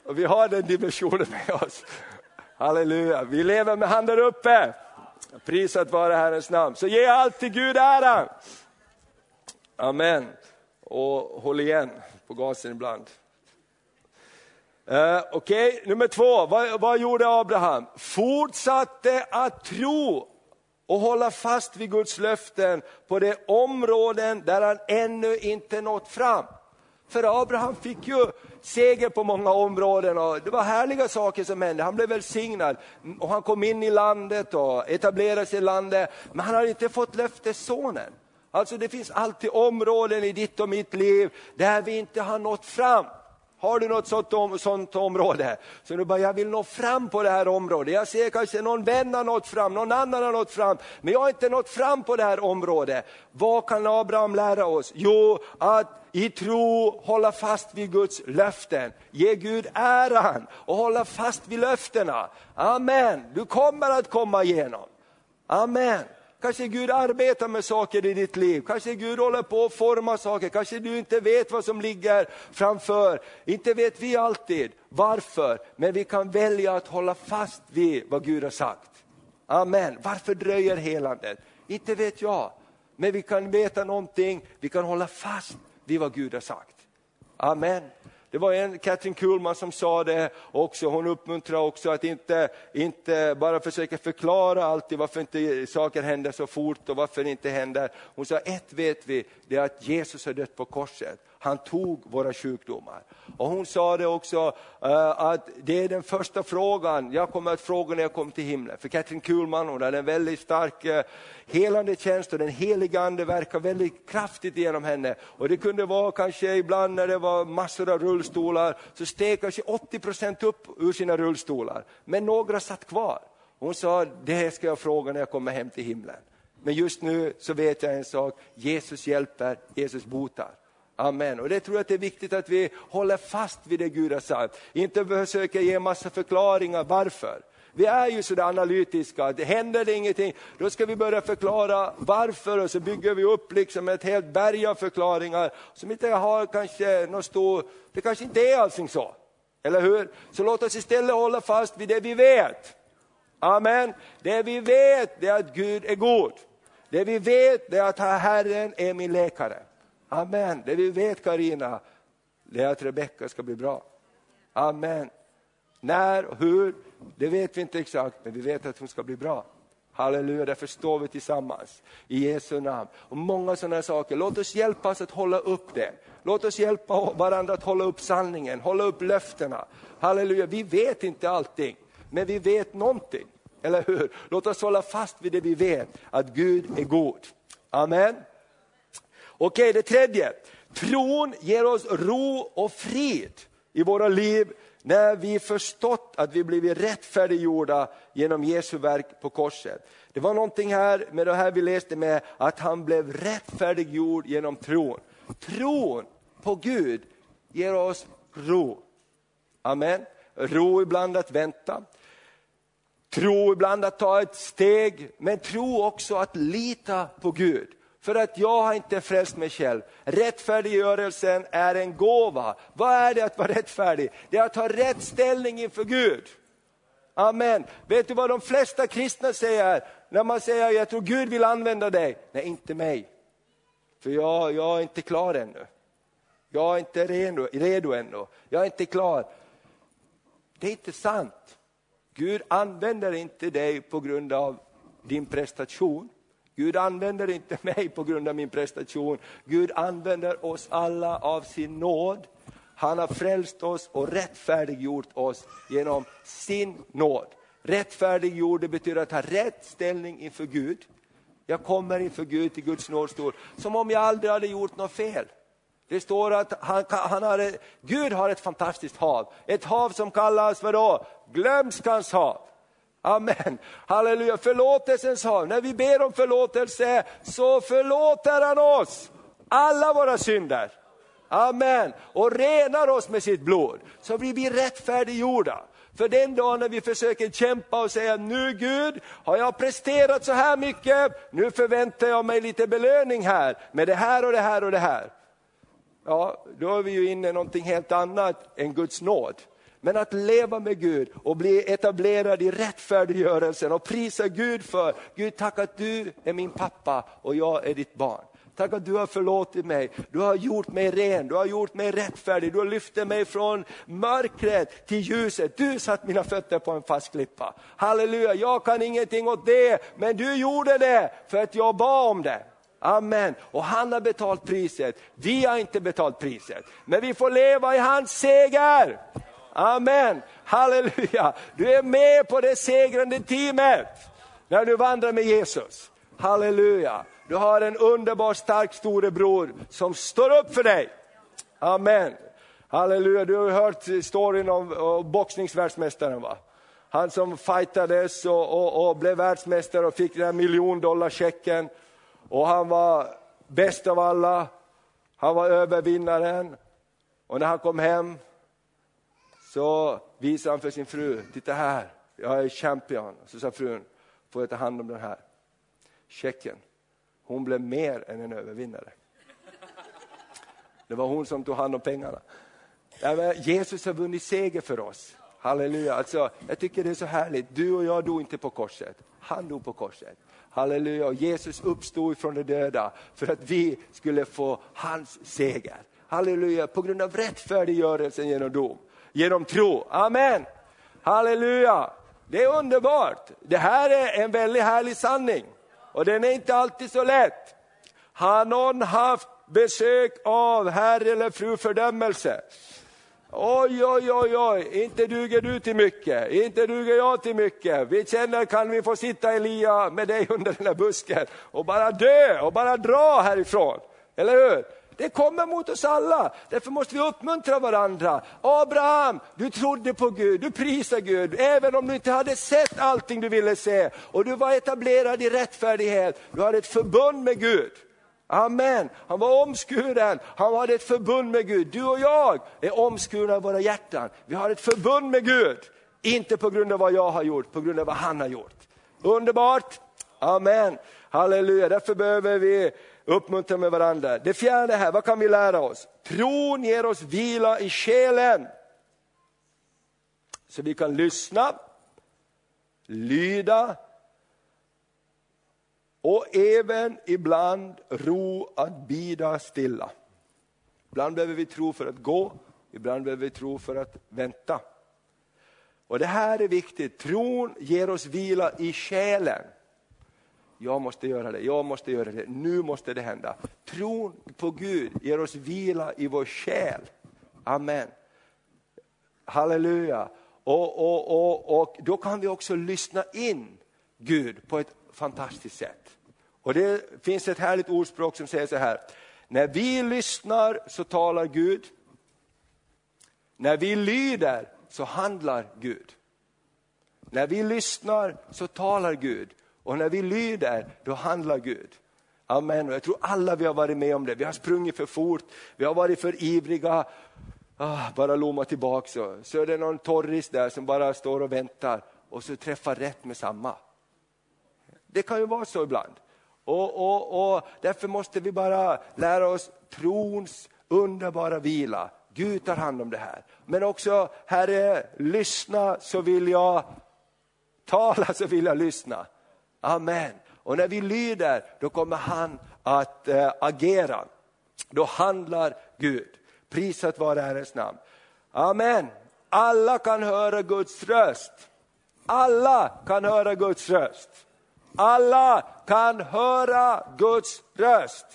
Och vi har den dimensionen med oss. Halleluja, vi lever med handen uppe. Prisat vare Herrens namn. Så ge allt till Gud ära. Amen. Och håll igen på gasen ibland. Uh, Okej, okay. nummer två, vad, vad gjorde Abraham? Fortsatte att tro och hålla fast vid Guds löften på de områden där han ännu inte nått fram. För Abraham fick ju seger på många områden och det var härliga saker som hände. Han blev välsignad och han kom in i landet och etablerade sig i landet. Men han hade inte fått löftessonen. Alltså det finns alltid områden i ditt och mitt liv där vi inte har nått fram. Har du något sånt, om, sånt område? Så du bara, jag vill nå fram på det här området. Jag ser kanske någon vän har nått fram, någon annan har nått fram, men jag har inte nått fram på det här området. Vad kan Abraham lära oss? Jo, att i tro hålla fast vid Guds löften. Ge Gud äran och hålla fast vid löftena. Amen, du kommer att komma igenom. Amen. Kanske Gud arbetar med saker i ditt liv, kanske Gud håller på att forma saker, kanske du inte vet vad som ligger framför. Inte vet vi alltid varför, men vi kan välja att hålla fast vid vad Gud har sagt. Amen. Varför dröjer helandet? Inte vet jag. Men vi kan veta någonting, vi kan hålla fast vid vad Gud har sagt. Amen. Det var en, Katrin Kuhlman som sa det också, hon uppmuntrar också att inte, inte bara försöka förklara alltid varför inte saker händer så fort och varför det inte händer. Hon sa, ett vet vi, det är att Jesus har dött på korset. Han tog våra sjukdomar. Och hon sa det också uh, att det är den första frågan jag kommer att fråga när jag kommer till himlen. För Katrin Kuhlman hon hade en väldigt stark uh, helande tjänst och den heliga ande verkar väldigt kraftigt genom henne. Och det kunde vara kanske ibland när det var massor av rullstolar så steg kanske 80 procent upp ur sina rullstolar. Men några satt kvar. Hon sa, det ska jag fråga när jag kommer hem till himlen. Men just nu så vet jag en sak, Jesus hjälper, Jesus botar. Amen. Och det tror jag att det är viktigt att vi håller fast vid det Gud har sagt. Inte försöker ge massa förklaringar varför. Vi är ju sådär analytiska, det händer det ingenting, då ska vi börja förklara varför och så bygger vi upp liksom ett helt berg av förklaringar som inte har kanske någon stor, det kanske inte är allting så. Eller hur? Så låt oss istället hålla fast vid det vi vet. Amen. Det vi vet det är att Gud är god. Det vi vet det är att Herren är min läkare. Amen. Det vi vet Karina, det är att Rebecka ska bli bra. Amen. När och hur, det vet vi inte exakt, men vi vet att hon ska bli bra. Halleluja, därför står vi tillsammans i Jesu namn. Och många sådana saker, låt oss hjälpas att hålla upp det. Låt oss hjälpa varandra att hålla upp sanningen, hålla upp löftena. Halleluja, vi vet inte allting, men vi vet någonting. Eller hur? Låt oss hålla fast vid det vi vet, att Gud är god. Amen. Okej, det tredje. Tron ger oss ro och frid i våra liv när vi förstått att vi blivit rättfärdiggjorda genom Jesu verk på korset. Det var någonting här med det här vi läste med att han blev rättfärdiggjord genom tron. Tron på Gud ger oss ro. Amen. Ro ibland att vänta. Tro ibland att ta ett steg, men tro också att lita på Gud. För att jag har inte frälst mig själv. Rättfärdiggörelsen är en gåva. Vad är det att vara rättfärdig? Det är att ha rätt ställning inför Gud. Amen. Vet du vad de flesta kristna säger? När man säger jag tror Gud vill använda dig. Nej, inte mig. För jag, jag är inte klar ännu. Jag är inte redo, redo ännu. Jag är inte klar. Det är inte sant. Gud använder inte dig på grund av din prestation. Gud använder inte mig på grund av min prestation. Gud använder oss alla av sin nåd. Han har frälst oss och rättfärdiggjort oss genom sin nåd. Rättfärdiggjord det betyder att ha rätt ställning inför Gud. Jag kommer inför Gud till Guds nådstol som om jag aldrig hade gjort något fel. Det står att han, han har, Gud har ett fantastiskt hav, ett hav som kallas vadå? Glömskans hav. Amen. Halleluja, förlåtelsens hav. När vi ber om förlåtelse så förlåter han oss alla våra synder. Amen. Och renar oss med sitt blod. Så blir vi rättfärdiggjorda. För den dagen när vi försöker kämpa och säga, nu Gud, har jag presterat så här mycket, nu förväntar jag mig lite belöning här, med det här och det här och det här. Ja, då är vi ju inne i någonting helt annat än Guds nåd. Men att leva med Gud och bli etablerad i rättfärdiggörelsen och prisa Gud för, Gud tack att du är min pappa och jag är ditt barn. Tack att du har förlåtit mig, du har gjort mig ren, du har gjort mig rättfärdig, du har lyft mig från mörkret till ljuset. Du satt mina fötter på en fast klippa. Halleluja, jag kan ingenting åt det, men du gjorde det för att jag bad om det. Amen. Och han har betalt priset, vi har inte betalt priset. Men vi får leva i hans seger. Amen, halleluja. Du är med på det segrande teamet när du vandrar med Jesus. Halleluja. Du har en underbar stark storebror som står upp för dig. Amen. Halleluja, du har hört storyn om, om boxningsvärldsmästaren va? Han som fightades och, och, och, blev världsmästare och fick den här miljondollarchecken. Och han var bäst av alla, han var övervinnaren. Och när han kom hem så visade han för sin fru, titta här, jag är champion. Så sa frun, får jag ta hand om den här checken? Hon blev mer än en övervinnare. Det var hon som tog hand om pengarna. Jesus har vunnit seger för oss. Halleluja. Alltså, jag tycker det är så härligt. Du och jag dog inte på korset. Han dog på korset. Halleluja. Och Jesus uppstod från de döda för att vi skulle få hans seger. Halleluja. På grund av rättfärdiggörelsen genom dom. Genom tro. Amen. Halleluja. Det är underbart. Det här är en väldigt härlig sanning. Och den är inte alltid så lätt. Har någon haft besök av herr eller fru fördömelse? Oj, oj, oj, oj, inte duger du till mycket, inte duger jag till mycket. Vi känner, kan vi få sitta Elia med dig under den där busken och bara dö och bara dra härifrån? Eller hur? Det kommer mot oss alla, därför måste vi uppmuntra varandra. Abraham, du trodde på Gud, du prisade Gud, även om du inte hade sett allting du ville se. Och du var etablerad i rättfärdighet, du hade ett förbund med Gud. Amen. Han var omskuren, han hade ett förbund med Gud. Du och jag är omskurna i våra hjärtan. Vi har ett förbund med Gud. Inte på grund av vad jag har gjort, på grund av vad han har gjort. Underbart? Amen. Halleluja, därför behöver vi uppmuntra med varandra. Det fjärde här, vad kan vi lära oss? Tron ger oss vila i själen. Så vi kan lyssna, lyda och även ibland ro att bida stilla. Ibland behöver vi tro för att gå, ibland behöver vi tro för att vänta. Och Det här är viktigt, tron ger oss vila i själen. Jag måste göra det, jag måste göra det, nu måste det hända. Tron på Gud ger oss vila i vår själ. Amen. Halleluja. Och, och, och, och då kan vi också lyssna in Gud på ett fantastiskt sätt. Och det finns ett härligt ordspråk som säger så här, när vi lyssnar så talar Gud, när vi lyder så handlar Gud. När vi lyssnar så talar Gud och när vi lyder då handlar Gud. Amen. Och jag tror alla vi har varit med om det. Vi har sprungit för fort, vi har varit för ivriga. Ah, bara lomma tillbaka så. så är det någon torris där som bara står och väntar och så träffar rätt med samma. Det kan ju vara så ibland. Och, och, och Därför måste vi bara lära oss trons underbara vila. Gud tar hand om det här. Men också, Herre, lyssna så vill jag tala så vill jag lyssna. Amen. Och när vi lyder, då kommer han att äh, agera. Då handlar Gud. Prisat vare Herrens namn. Amen. Alla kan höra Guds röst. Alla kan höra Guds röst. Alla kan höra Guds röst.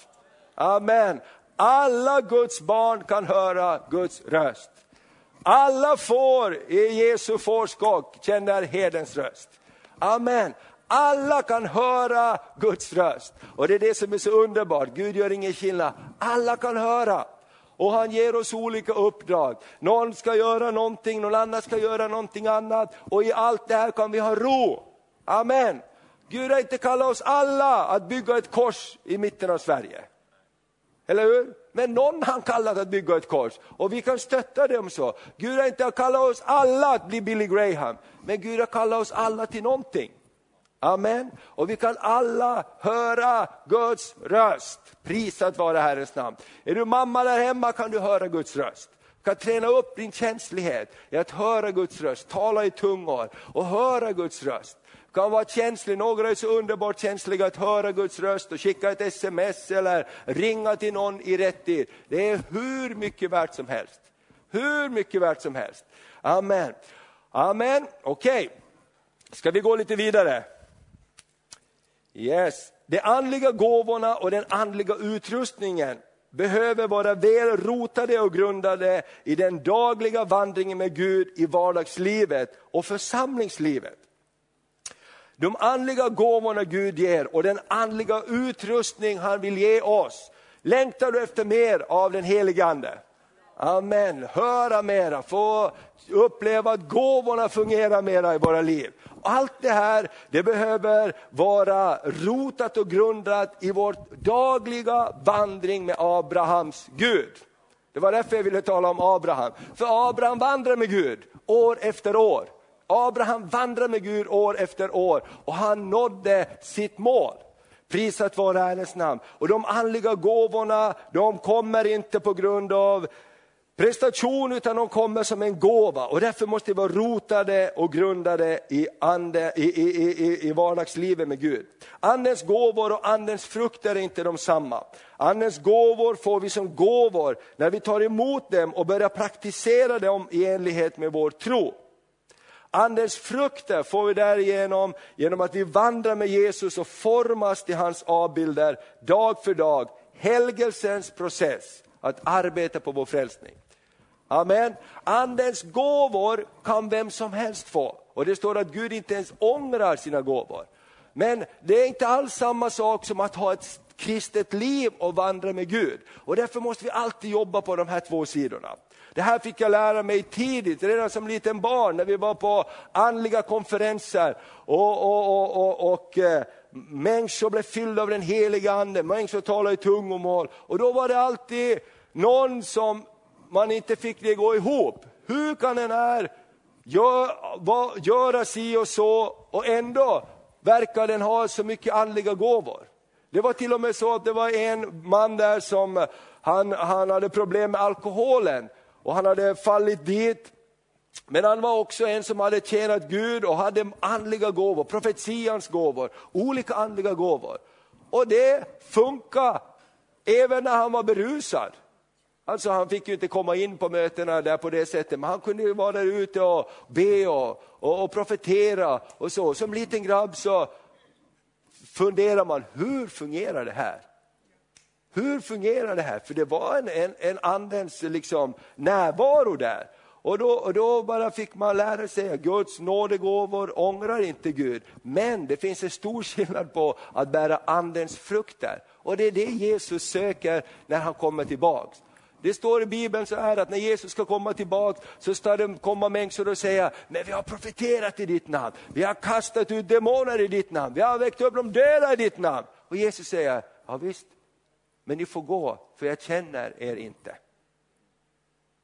Amen. Alla Guds barn kan höra Guds röst. Alla får i Jesu fårskock känner herdens röst. Amen. Alla kan höra Guds röst. Och det är det som är så underbart, Gud gör ingen skillnad. Alla kan höra. Och han ger oss olika uppdrag. Någon ska göra någonting, någon annan ska göra någonting annat. Och i allt det här kan vi ha ro. Amen. Gud har inte kallat oss alla att bygga ett kors i mitten av Sverige. Eller hur? Men någon har han kallat att bygga ett kors och vi kan stötta dem så. Gud har inte kallat oss alla att bli Billy Graham, men Gud har kallat oss alla till någonting. Amen. Och vi kan alla höra Guds röst. Prisat vare Herrens namn. Är du mamma där hemma kan du höra Guds röst. Du kan träna upp din känslighet i att höra Guds röst, tala i tungor och höra Guds röst Du kan vara känslig, några är så underbart känsliga att höra Guds röst och skicka ett sms eller ringa till någon i rätt tid. Det är hur mycket värt som helst. Hur mycket värt som helst. Amen. Amen, okej. Okay. Ska vi gå lite vidare? Yes. De andliga gåvorna och den andliga utrustningen behöver vara väl rotade och grundade i den dagliga vandringen med Gud i vardagslivet och församlingslivet. De andliga gåvorna Gud ger och den andliga utrustning han vill ge oss. Längtar du efter mer av den helige Ande? Amen, höra mera, få uppleva att gåvorna fungerar mera i våra liv. Allt det här det behöver vara rotat och grundat i vår dagliga vandring med Abrahams Gud. Det var därför jag ville tala om Abraham. För Abraham vandrar med Gud år efter år. Abraham vandrar med Gud år efter år och han nådde sitt mål. Prisat vare Herrens namn. Och de andliga gåvorna, de kommer inte på grund av prestation utan de kommer som en gåva och därför måste vi vara rotade och grundade i, ande, i, i, i, i vardagslivet med Gud. Andens gåvor och andens frukter är inte de samma. Andens gåvor får vi som gåvor när vi tar emot dem och börjar praktisera dem i enlighet med vår tro. Andens frukter får vi därigenom genom att vi vandrar med Jesus och formas till hans avbilder dag för dag. Helgelsens process, att arbeta på vår frälsning. Amen. Andens gåvor kan vem som helst få. Och det står att Gud inte ens ångrar sina gåvor. Men det är inte alls samma sak som att ha ett kristet liv och vandra med Gud. Och därför måste vi alltid jobba på de här två sidorna. Det här fick jag lära mig tidigt, redan som liten barn när vi var på andliga konferenser. Och, och, och, och, och eh, människor blev fyllda av den heliga ande, människor talade i tungomål. Och då var det alltid någon som man inte fick det gå ihop. Hur kan den här gör, vad, göra si och så och ändå verkar den ha så mycket andliga gåvor? Det var till och med så att det var en man där som han, han hade problem med alkoholen och han hade fallit dit. Men han var också en som hade tjänat Gud och hade andliga gåvor, profetians gåvor, olika andliga gåvor. Och det funkar även när han var berusad. Alltså han fick ju inte komma in på mötena där på det sättet, men han kunde ju vara där ute och be och, och, och profetera och så. Som liten grabb så funderar man, hur fungerar det här? Hur fungerar det här? För det var en, en, en andens liksom, närvaro där. Och då, och då bara fick man lära sig att Guds nådegåvor ångrar inte Gud. Men det finns en stor skillnad på att bära andens frukter. Och det är det Jesus söker när han kommer tillbaks. Det står i Bibeln så här att när Jesus ska komma tillbaka så ska det komma människor och säga, men vi har profeterat i ditt namn, vi har kastat ut demoner i ditt namn, vi har väckt upp de döda i ditt namn. Och Jesus säger, ja visst, men ni får gå för jag känner er inte.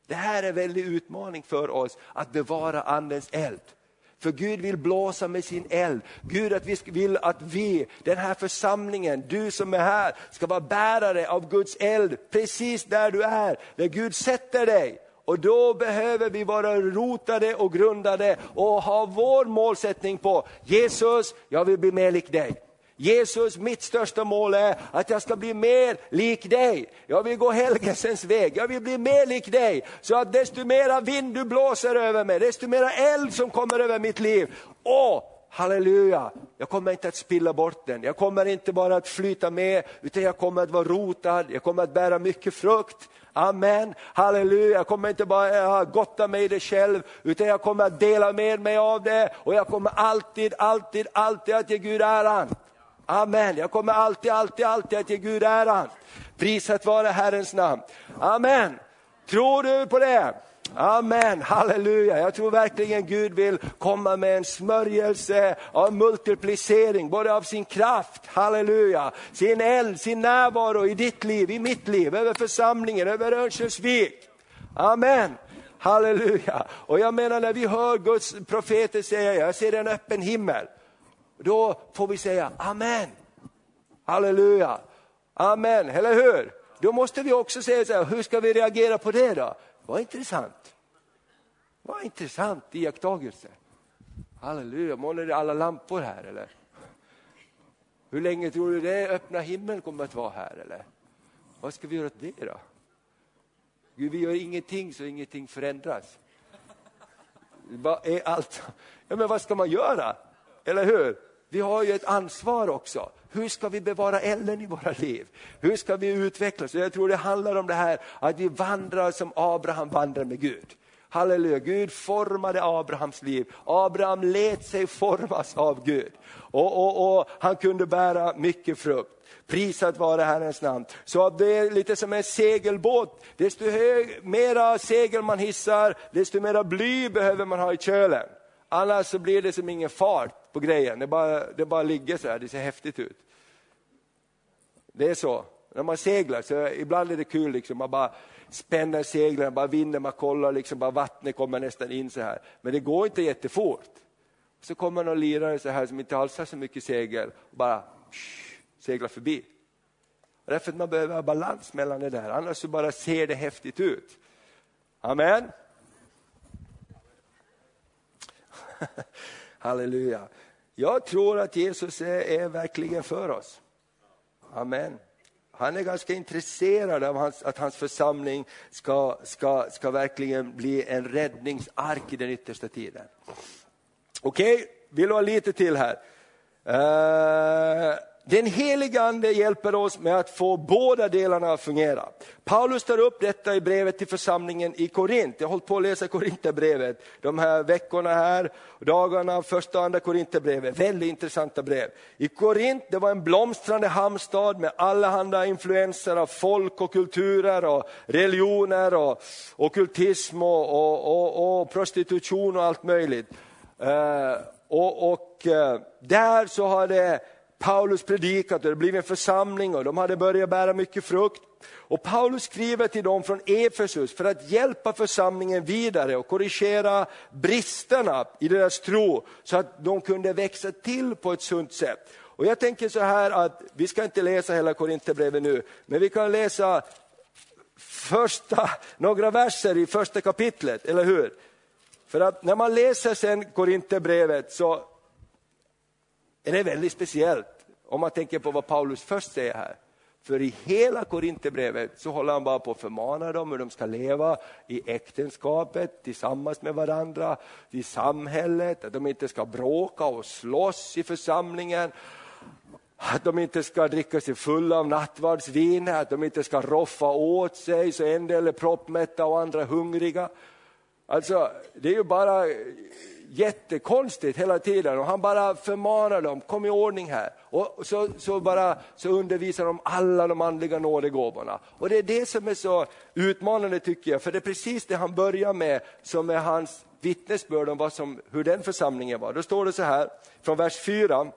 Det här är en väldig utmaning för oss att bevara andens eld. För Gud vill blåsa med sin eld. Gud att vi vill att vi, den här församlingen, du som är här, ska vara bärare av Guds eld precis där du är, där Gud sätter dig. Och då behöver vi vara rotade och grundade och ha vår målsättning på Jesus, jag vill bli mer lik dig. Jesus, mitt största mål är att jag ska bli mer lik dig. Jag vill gå helgelsens väg, jag vill bli mer lik dig. Så att desto mera vind du blåser över mig, desto mera eld som kommer över mitt liv. Åh, halleluja, jag kommer inte att spilla bort den. Jag kommer inte bara att flyta med, utan jag kommer att vara rotad, jag kommer att bära mycket frukt. Amen, halleluja, jag kommer inte bara gotta mig i det själv, utan jag kommer att dela med mig av det och jag kommer alltid, alltid, alltid att ge Gud äran. Amen. Jag kommer alltid, alltid, alltid att ge Gud äran. Prisat vare Herrens namn. Amen. Tror du på det? Amen, halleluja. Jag tror verkligen Gud vill komma med en smörjelse av multiplicering, både av sin kraft, halleluja, sin eld, sin närvaro i ditt liv, i mitt liv, över församlingen, över Örnsköldsvik. Amen. Halleluja. Och jag menar när vi hör Guds profeter säga, jag ser en öppen himmel. Då får vi säga amen. Halleluja. Amen, eller hur? Då måste vi också säga så här, hur ska vi reagera på det då? Vad intressant. Vad intressant iakttagelse. Halleluja, målar det alla lampor här eller? Hur länge tror du det öppna himlen kommer att vara här eller? Vad ska vi göra åt det då? Gud, vi gör ingenting så ingenting förändras. Vad är allt? Ja, men vad ska man göra? Eller hur? Vi har ju ett ansvar också. Hur ska vi bevara elden i våra liv? Hur ska vi utvecklas? Jag tror det handlar om det här att vi vandrar som Abraham vandrar med Gud. Halleluja, Gud formade Abrahams liv. Abraham lät sig formas av Gud. Och, och, och han kunde bära mycket frukt. Prisat vare Herrens namn. Så det är lite som en segelbåt. Desto hög, mera segel man hissar, desto mera bly behöver man ha i kölen. Annars så blir det som ingen fart på grejen, det bara, det bara ligger så här, det ser häftigt ut. Det är så, när man seglar, så ibland är det kul, liksom, man bara spänner seglen, bara vinner, man kollar, liksom, bara vattnet kommer nästan in så här. Men det går inte jättefort. Så kommer någon lirare så här som inte alls har så mycket segel och bara seglar förbi. Därför att man behöver ha balans mellan det där, annars så bara ser det häftigt ut. Amen. Halleluja. Jag tror att Jesus är, är, verkligen för oss. Amen. Han är ganska intresserad av hans, att hans församling ska, ska, ska verkligen bli en räddningsark i den yttersta tiden. Okej, okay, vill du ha lite till här? Uh, den heliga ande hjälper oss med att få båda delarna att fungera. Paulus tar upp detta i brevet till församlingen i Korint. Jag har hållit på att läsa Korinthierbrevet de här veckorna här, dagarna, första och andra Korinthierbrevet. Väldigt intressanta brev. I Korint, det var en blomstrande hamnstad med allehanda influenser av folk och kulturer och religioner och ockultism och, och, och, och prostitution och allt möjligt. Uh, och, och uh, där så har det Paulus predikat och det blev en församling och de hade börjat bära mycket frukt. Och Paulus skriver till dem från Efesus för att hjälpa församlingen vidare och korrigera bristerna i deras tro så att de kunde växa till på ett sunt sätt. Och jag tänker så här att vi ska inte läsa hela Korinthierbrevet nu, men vi kan läsa första, några verser i första kapitlet, eller hur? För att när man läser sen Korinthierbrevet så är det väldigt speciellt om man tänker på vad Paulus först säger här. För i hela Korinthierbrevet så håller han bara på att förmana dem hur de ska leva i äktenskapet tillsammans med varandra, i samhället, att de inte ska bråka och slåss i församlingen, att de inte ska dricka sig fulla av nattvardsvin, att de inte ska roffa åt sig så en del är proppmätta och andra hungriga. Alltså, det är ju bara jättekonstigt hela tiden och han bara förmanar dem, kom i ordning här. Och så, så, bara, så undervisar de alla de andliga nådegåvorna. Och det är det som är så utmanande tycker jag, för det är precis det han börjar med som är hans vittnesbörd om vad som, hur den församlingen var. Då står det så här, från vers 4,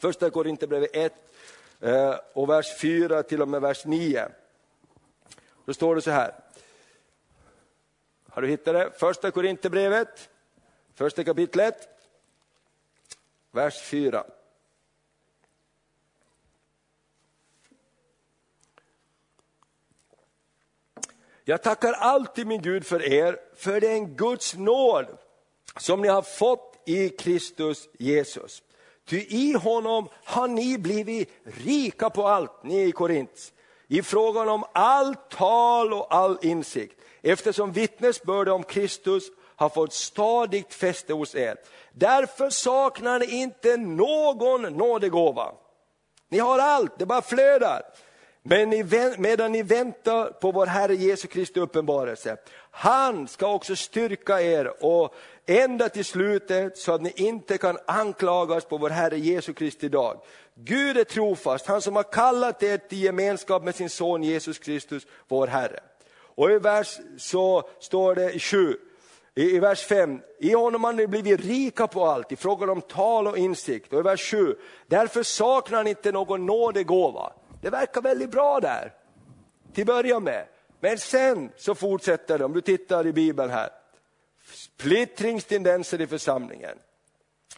första Korinthierbrevet 1 eh, och vers 4 till och med vers 9. Då står det så här, har du hittat det? Första Korinthierbrevet Första kapitlet, vers 4. Jag tackar alltid min Gud för er, för det är en Guds nåd som ni har fått i Kristus Jesus. Ty i honom har ni blivit rika på allt, ni i Korint, i frågan om allt tal och all insikt, eftersom vittnesbörd om Kristus har fått stadigt fäste hos er. Därför saknar ni inte någon nådegåva. Ni har allt, det bara flödar. Men ni, medan ni väntar på vår Herre Jesu Kristi uppenbarelse, han ska också styrka er och ända till slutet så att ni inte kan anklagas på vår Herre Jesu Kristi dag. Gud är trofast, han som har kallat er till gemenskap med sin son Jesus Kristus, vår Herre. Och i vers så står det i 7, i, I vers 5, i honom har ni blivit rika på allt i fråga om tal och insikt. Och i vers 7, därför saknar ni inte någon nådegåva. Det verkar väldigt bra där, till början med. Men sen så fortsätter det, om du tittar i Bibeln här, splittringstendenser i församlingen.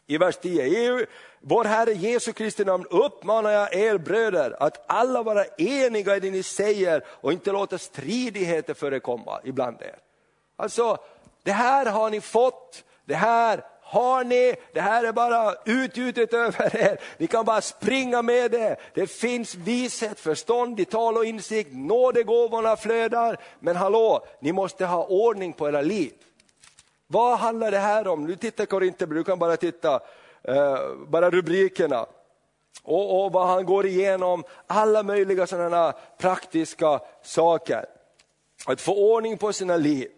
I vers 10, i vår Herre Jesu Kristi namn uppmanar jag er bröder att alla vara eniga i det ni säger och inte låta stridigheter förekomma ibland er. Alltså, det här har ni fått, det här har ni, det här är bara utgjutet över er. Ni kan bara springa med det. Det finns vishet, förstånd i tal och insikt, nådegåvorna flödar. Men hallå, ni måste ha ordning på era liv. Vad handlar det här om? Nu tittar Korinthierbrevet, du kan bara titta, eh, bara rubrikerna. Och, och vad han går igenom, alla möjliga sådana praktiska saker. Att få ordning på sina liv.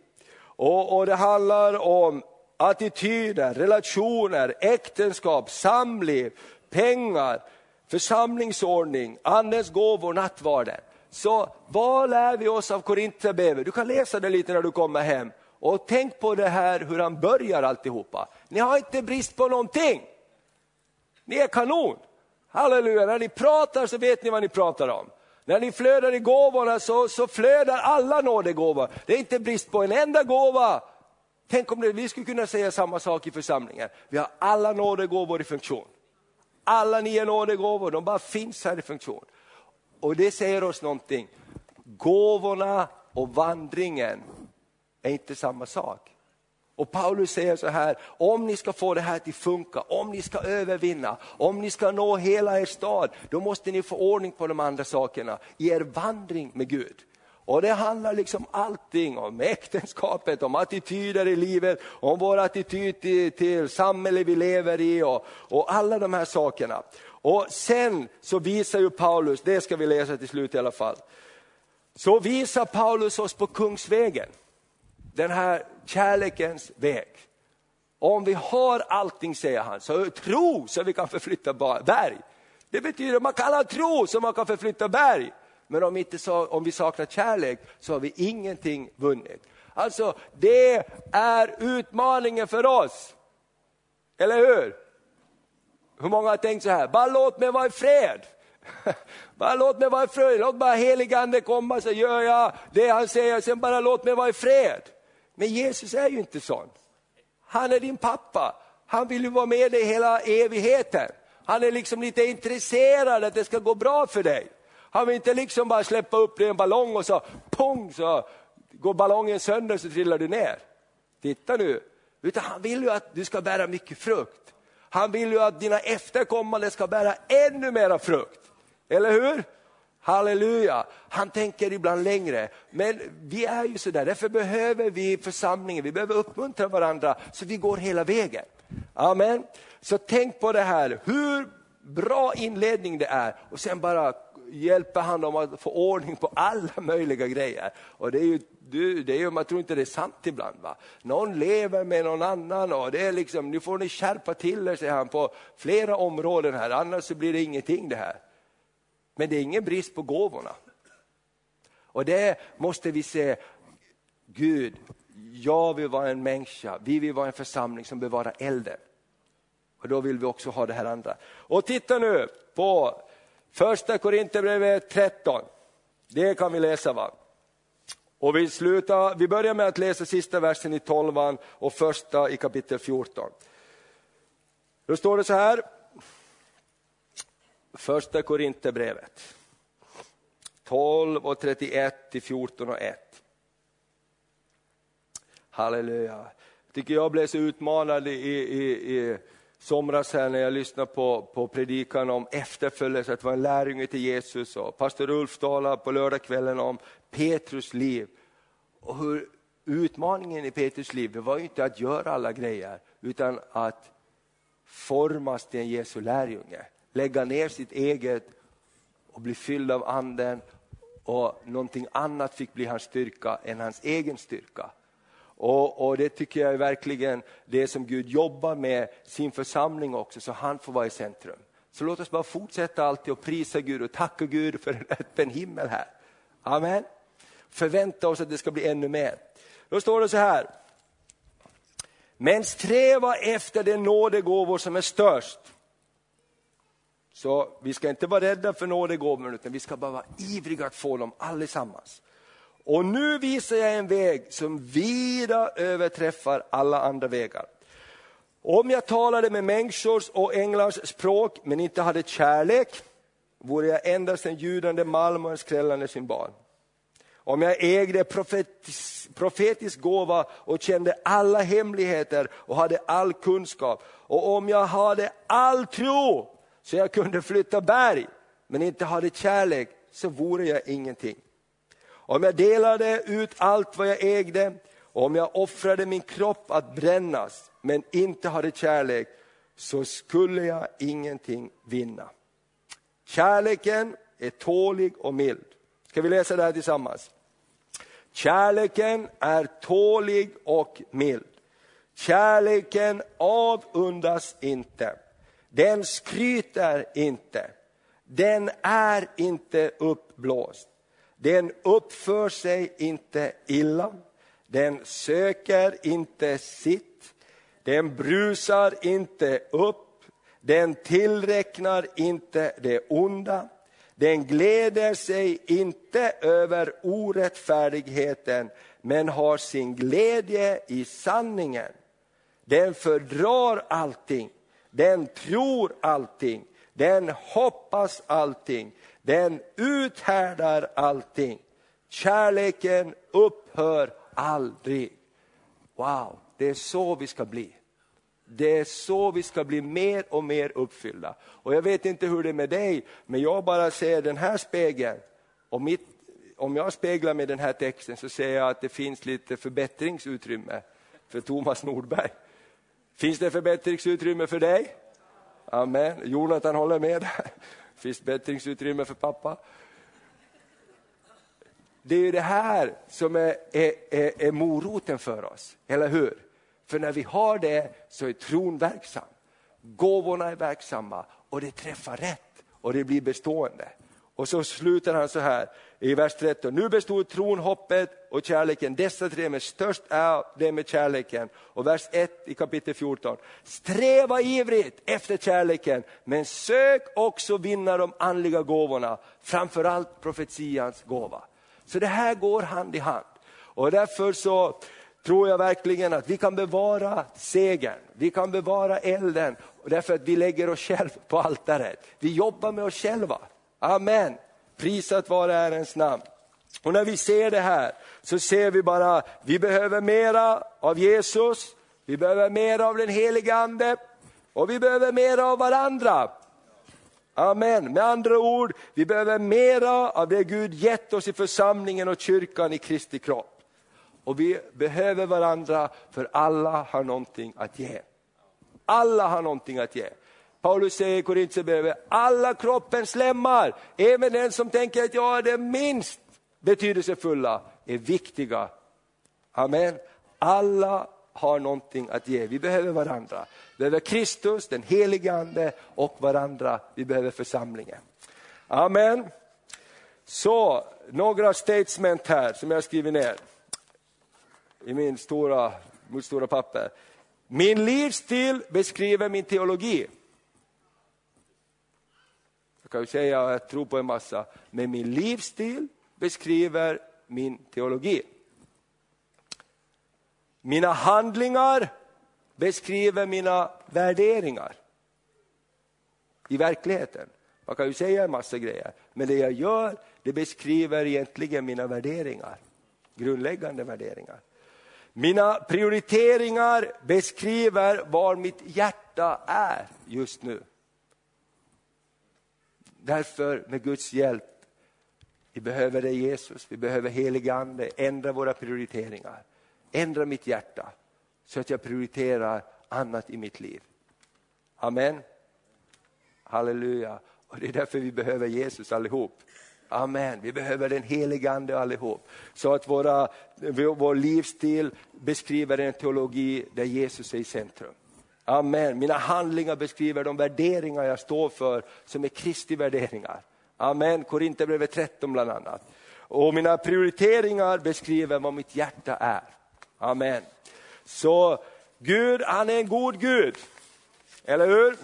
Och, och det handlar om attityder, relationer, äktenskap, samliv, pengar, församlingsordning, andens gåvor, nattvarden. Så vad lär vi oss av Korinthierbrevet? Du kan läsa det lite när du kommer hem. Och tänk på det här hur han börjar alltihopa. Ni har inte brist på någonting. Ni är kanon. Halleluja, när ni pratar så vet ni vad ni pratar om. När ni flödar i gåvorna så, så flödar alla nådegåvor. Det är inte brist på en enda gåva. Tänk om det, vi skulle kunna säga samma sak i församlingen. Vi har alla nådegåvor i funktion. Alla nio nådegåvor, de bara finns här i funktion. Och det säger oss någonting. Gåvorna och vandringen är inte samma sak. Och Paulus säger så här, om ni ska få det här till funka, om ni ska övervinna, om ni ska nå hela er stad, då måste ni få ordning på de andra sakerna i er vandring med Gud. Och det handlar liksom allting om äktenskapet, om attityder i livet, om vår attityd till, till samhället vi lever i och, och alla de här sakerna. Och sen så visar ju Paulus, det ska vi läsa till slut i alla fall, så visar Paulus oss på Kungsvägen, den här kärlekens väg. Om vi har allting, säger han, så tro så vi kan förflytta berg. Det betyder att man kan ha tro så man kan förflytta berg. Men om, inte, om vi saknar kärlek så har vi ingenting vunnit. Alltså det är utmaningen för oss. Eller hur? Hur många har tänkt så här, bara låt mig vara i fred. bara låt mig vara i fred, låt bara heligande komma så gör jag det han säger, sen bara låt mig vara i fred. Men Jesus är ju inte sån. Han är din pappa, han vill ju vara med dig hela evigheten. Han är liksom lite intresserad att det ska gå bra för dig. Han vill inte liksom bara släppa upp dig i en ballong och så pong så går ballongen sönder så trillar du ner. Titta nu. Utan han vill ju att du ska bära mycket frukt. Han vill ju att dina efterkommande ska bära ännu mera frukt. Eller hur? Halleluja! Han tänker ibland längre. Men vi är ju sådär, därför behöver vi församlingen, vi behöver uppmuntra varandra så vi går hela vägen. Amen. Så tänk på det här, hur bra inledning det är och sen bara hjälper han dem att få ordning på alla möjliga grejer. Och det är ju, det är ju, man tror inte det är sant ibland. Va? Någon lever med någon annan och det är liksom, nu får ni skärpa till er, säger han, på flera områden här, annars så blir det ingenting det här. Men det är ingen brist på gåvorna. Och det måste vi se, Gud, jag vill vara en människa, vi vill vara en församling som bevarar elden. Och då vill vi också ha det här andra. Och titta nu på Första Korinthierbrevet 13, det kan vi läsa. va? Och vi, slutar, vi börjar med att läsa sista versen i 12 och första i kapitel 14. Då står det så här, första Korinthierbrevet 12 och 31 till 14 och 1. Halleluja. Jag tycker jag blev så utmanad i, i, i somras här när jag lyssnade på, på predikan om efterföljelse, att vara en lärjunge till Jesus och pastor Ulf talade på lördagskvällen om Petrus liv. Och hur utmaningen i Petrus liv det var ju inte att göra alla grejer utan att formas till en Jesu lärjunge. Lägga ner sitt eget och bli fylld av anden och någonting annat fick bli hans styrka än hans egen styrka. Och, och, Det tycker jag är verkligen det som Gud jobbar med sin församling också, så han får vara i centrum. Så låt oss bara fortsätta alltid och prisa Gud och tacka Gud för en öppen himmel här. Amen. Förvänta oss att det ska bli ännu mer. Då står det så här. Men sträva efter den nådegåvor som är störst. Så vi ska inte vara rädda för nådegåvorna utan vi ska bara vara ivriga att få dem allesammans. Och nu visar jag en väg som vida överträffar alla andra vägar. Om jag talade med människors och änglars språk men inte hade kärlek vore jag endast en ljudande malm och en skrällande symbol. Om jag ägde profetisk, profetisk gåva och kände alla hemligheter och hade all kunskap och om jag hade all tro så jag kunde flytta berg men inte hade kärlek så vore jag ingenting. Om jag delade ut allt vad jag ägde, och om jag offrade min kropp att brännas, men inte hade kärlek, så skulle jag ingenting vinna. Kärleken är tålig och mild. Ska vi läsa det här tillsammans? Kärleken är tålig och mild. Kärleken avundas inte. Den skryter inte. Den är inte uppblåst. Den uppför sig inte illa. Den söker inte sitt. Den brusar inte upp. Den tillräknar inte det onda. Den gläder sig inte över orättfärdigheten men har sin glädje i sanningen. Den fördrar allting, den tror allting, den hoppas allting, den uthärdar allting. Kärleken upphör aldrig. Wow, det är så vi ska bli. Det är så vi ska bli mer och mer uppfyllda. Och jag vet inte hur det är med dig, men jag bara ser den här spegeln. Och mitt, om jag speglar med den här texten så ser jag att det finns lite förbättringsutrymme för Thomas Nordberg. Finns det förbättringsutrymme för dig? Amen. Jonathan håller med. Finns förbättringsutrymme för pappa? Det är det här som är, är, är, är moroten för oss, eller hur? För när vi har det så är tron verksam. Gåvorna är verksamma och det träffar rätt och det blir bestående. Och så slutar han så här i vers 13. Nu bestod tron, hoppet och kärleken, dessa tre, men störst är det med kärleken. Och vers 1 i kapitel 14. Sträva ivrigt efter kärleken, men sök också vinna de andliga gåvorna, framförallt profetians gåva. Så det här går hand i hand. Och därför så tror jag verkligen att vi kan bevara segern, vi kan bevara elden, därför att vi lägger oss själva på altaret. Vi jobbar med oss själva. Amen. Prisat vare Herrens namn. Och när vi ser det här så ser vi bara, vi behöver mera av Jesus, vi behöver mera av den helige Ande och vi behöver mera av varandra. Amen. Med andra ord, vi behöver mera av det Gud gett oss i församlingen och kyrkan i Kristi kropp. Och vi behöver varandra för alla har någonting att ge. Alla har någonting att ge. Paulus säger i Korintierbrevet, alla kroppens lemmar, även den som tänker att jag är det minst betydelsefulla, är viktiga. Amen. Alla har någonting att ge. Vi behöver varandra. Vi behöver Kristus, den helige Ande och varandra. Vi behöver församlingen. Amen. Så, några statement här som jag skriver ner i min stora, mitt stora papper. Min livsstil beskriver min teologi. Jag kan ju säga att jag tror på en massa, men min livsstil beskriver min teologi. Mina handlingar beskriver mina värderingar i verkligheten. Man kan ju säga en massa grejer, men det jag gör det beskriver egentligen mina värderingar, grundläggande värderingar. Mina prioriteringar beskriver var mitt hjärta är just nu. Därför med Guds hjälp, vi behöver dig Jesus, vi behöver helig ande, ändra våra prioriteringar. Ändra mitt hjärta så att jag prioriterar annat i mitt liv. Amen. Halleluja. Och det är därför vi behöver Jesus allihop. Amen. Vi behöver den helige Ande allihop. Så att våra, vår livsstil beskriver en teologi där Jesus är i centrum. Amen. Mina handlingar beskriver de värderingar jag står för som är Kristi värderingar. Amen. Korinthierbrevet 13 bland annat. Och mina prioriteringar beskriver vad mitt hjärta är. Amen. Så Gud, han är en god Gud. Eller hur?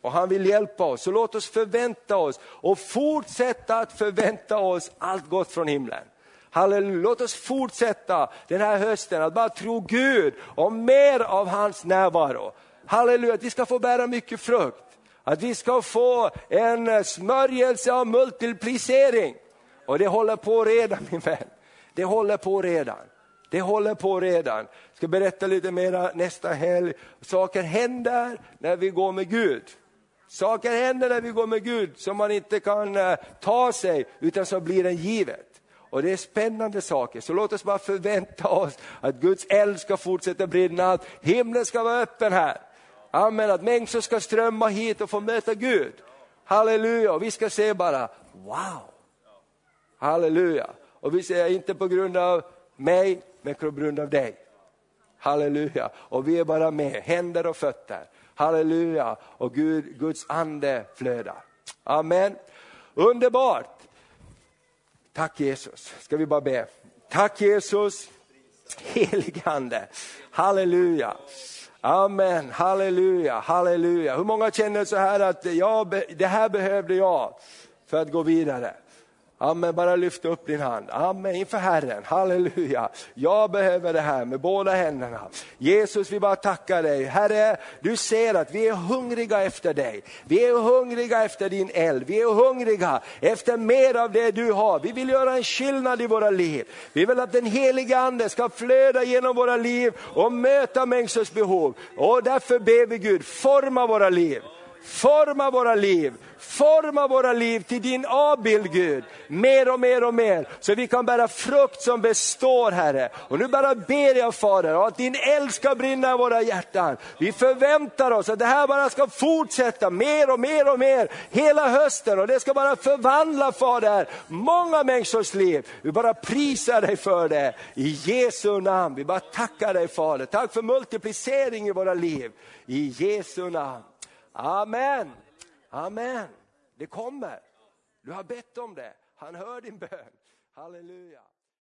Och han vill hjälpa oss. Så låt oss förvänta oss och fortsätta att förvänta oss allt gott från himlen. Halleluja. Låt oss fortsätta den här hösten att bara tro Gud och mer av hans närvaro. Halleluja, att vi ska få bära mycket frukt. Att vi ska få en smörjelse av multiplicering. Och det håller på redan min vän. Det håller på redan. Det håller på redan. Jag ska berätta lite mer nästa helg. Saker händer när vi går med Gud. Saker händer när vi går med Gud som man inte kan eh, ta sig utan som blir en givet. Och det är spännande saker, så låt oss bara förvänta oss att Guds eld ska fortsätta brinna, att himlen ska vara öppen här. Amen, att människor ska strömma hit och få möta Gud. Halleluja, och vi ska se bara, wow! Halleluja! Och vi säger inte på grund av mig, men på grund av dig. Halleluja! Och vi är bara med, händer och fötter. Halleluja! Och Gud, Guds ande flödar. Amen. Underbart! Tack Jesus, ska vi bara be. Tack Jesus, heligande. Halleluja. Amen, halleluja, halleluja. Hur många känner så här att jag, det här behövde jag för att gå vidare? Amen, bara lyft upp din hand. Amen, inför Herren. Halleluja. Jag behöver det här med båda händerna. Jesus, vi bara tackar dig. Herre, du ser att vi är hungriga efter dig. Vi är hungriga efter din eld. Vi är hungriga efter mer av det du har. Vi vill göra en skillnad i våra liv. Vi vill att den heliga Ande ska flöda genom våra liv och möta människors behov. Och därför ber vi Gud, forma våra liv. Forma våra liv, forma våra liv till din avbild Gud, mer och mer och mer, så vi kan bära frukt som består Herre. Och nu bara ber jag Fader, att din eld ska brinna i våra hjärtan. Vi förväntar oss att det här bara ska fortsätta mer och mer och mer hela hösten och det ska bara förvandla Fader, många människors liv. Vi bara prisar dig för det i Jesu namn. Vi bara tackar dig Fader, tack för multiplicering i våra liv. I Jesu namn. Amen. Amen. Det kommer. Du har bett om det. Han hör din bön. Halleluja.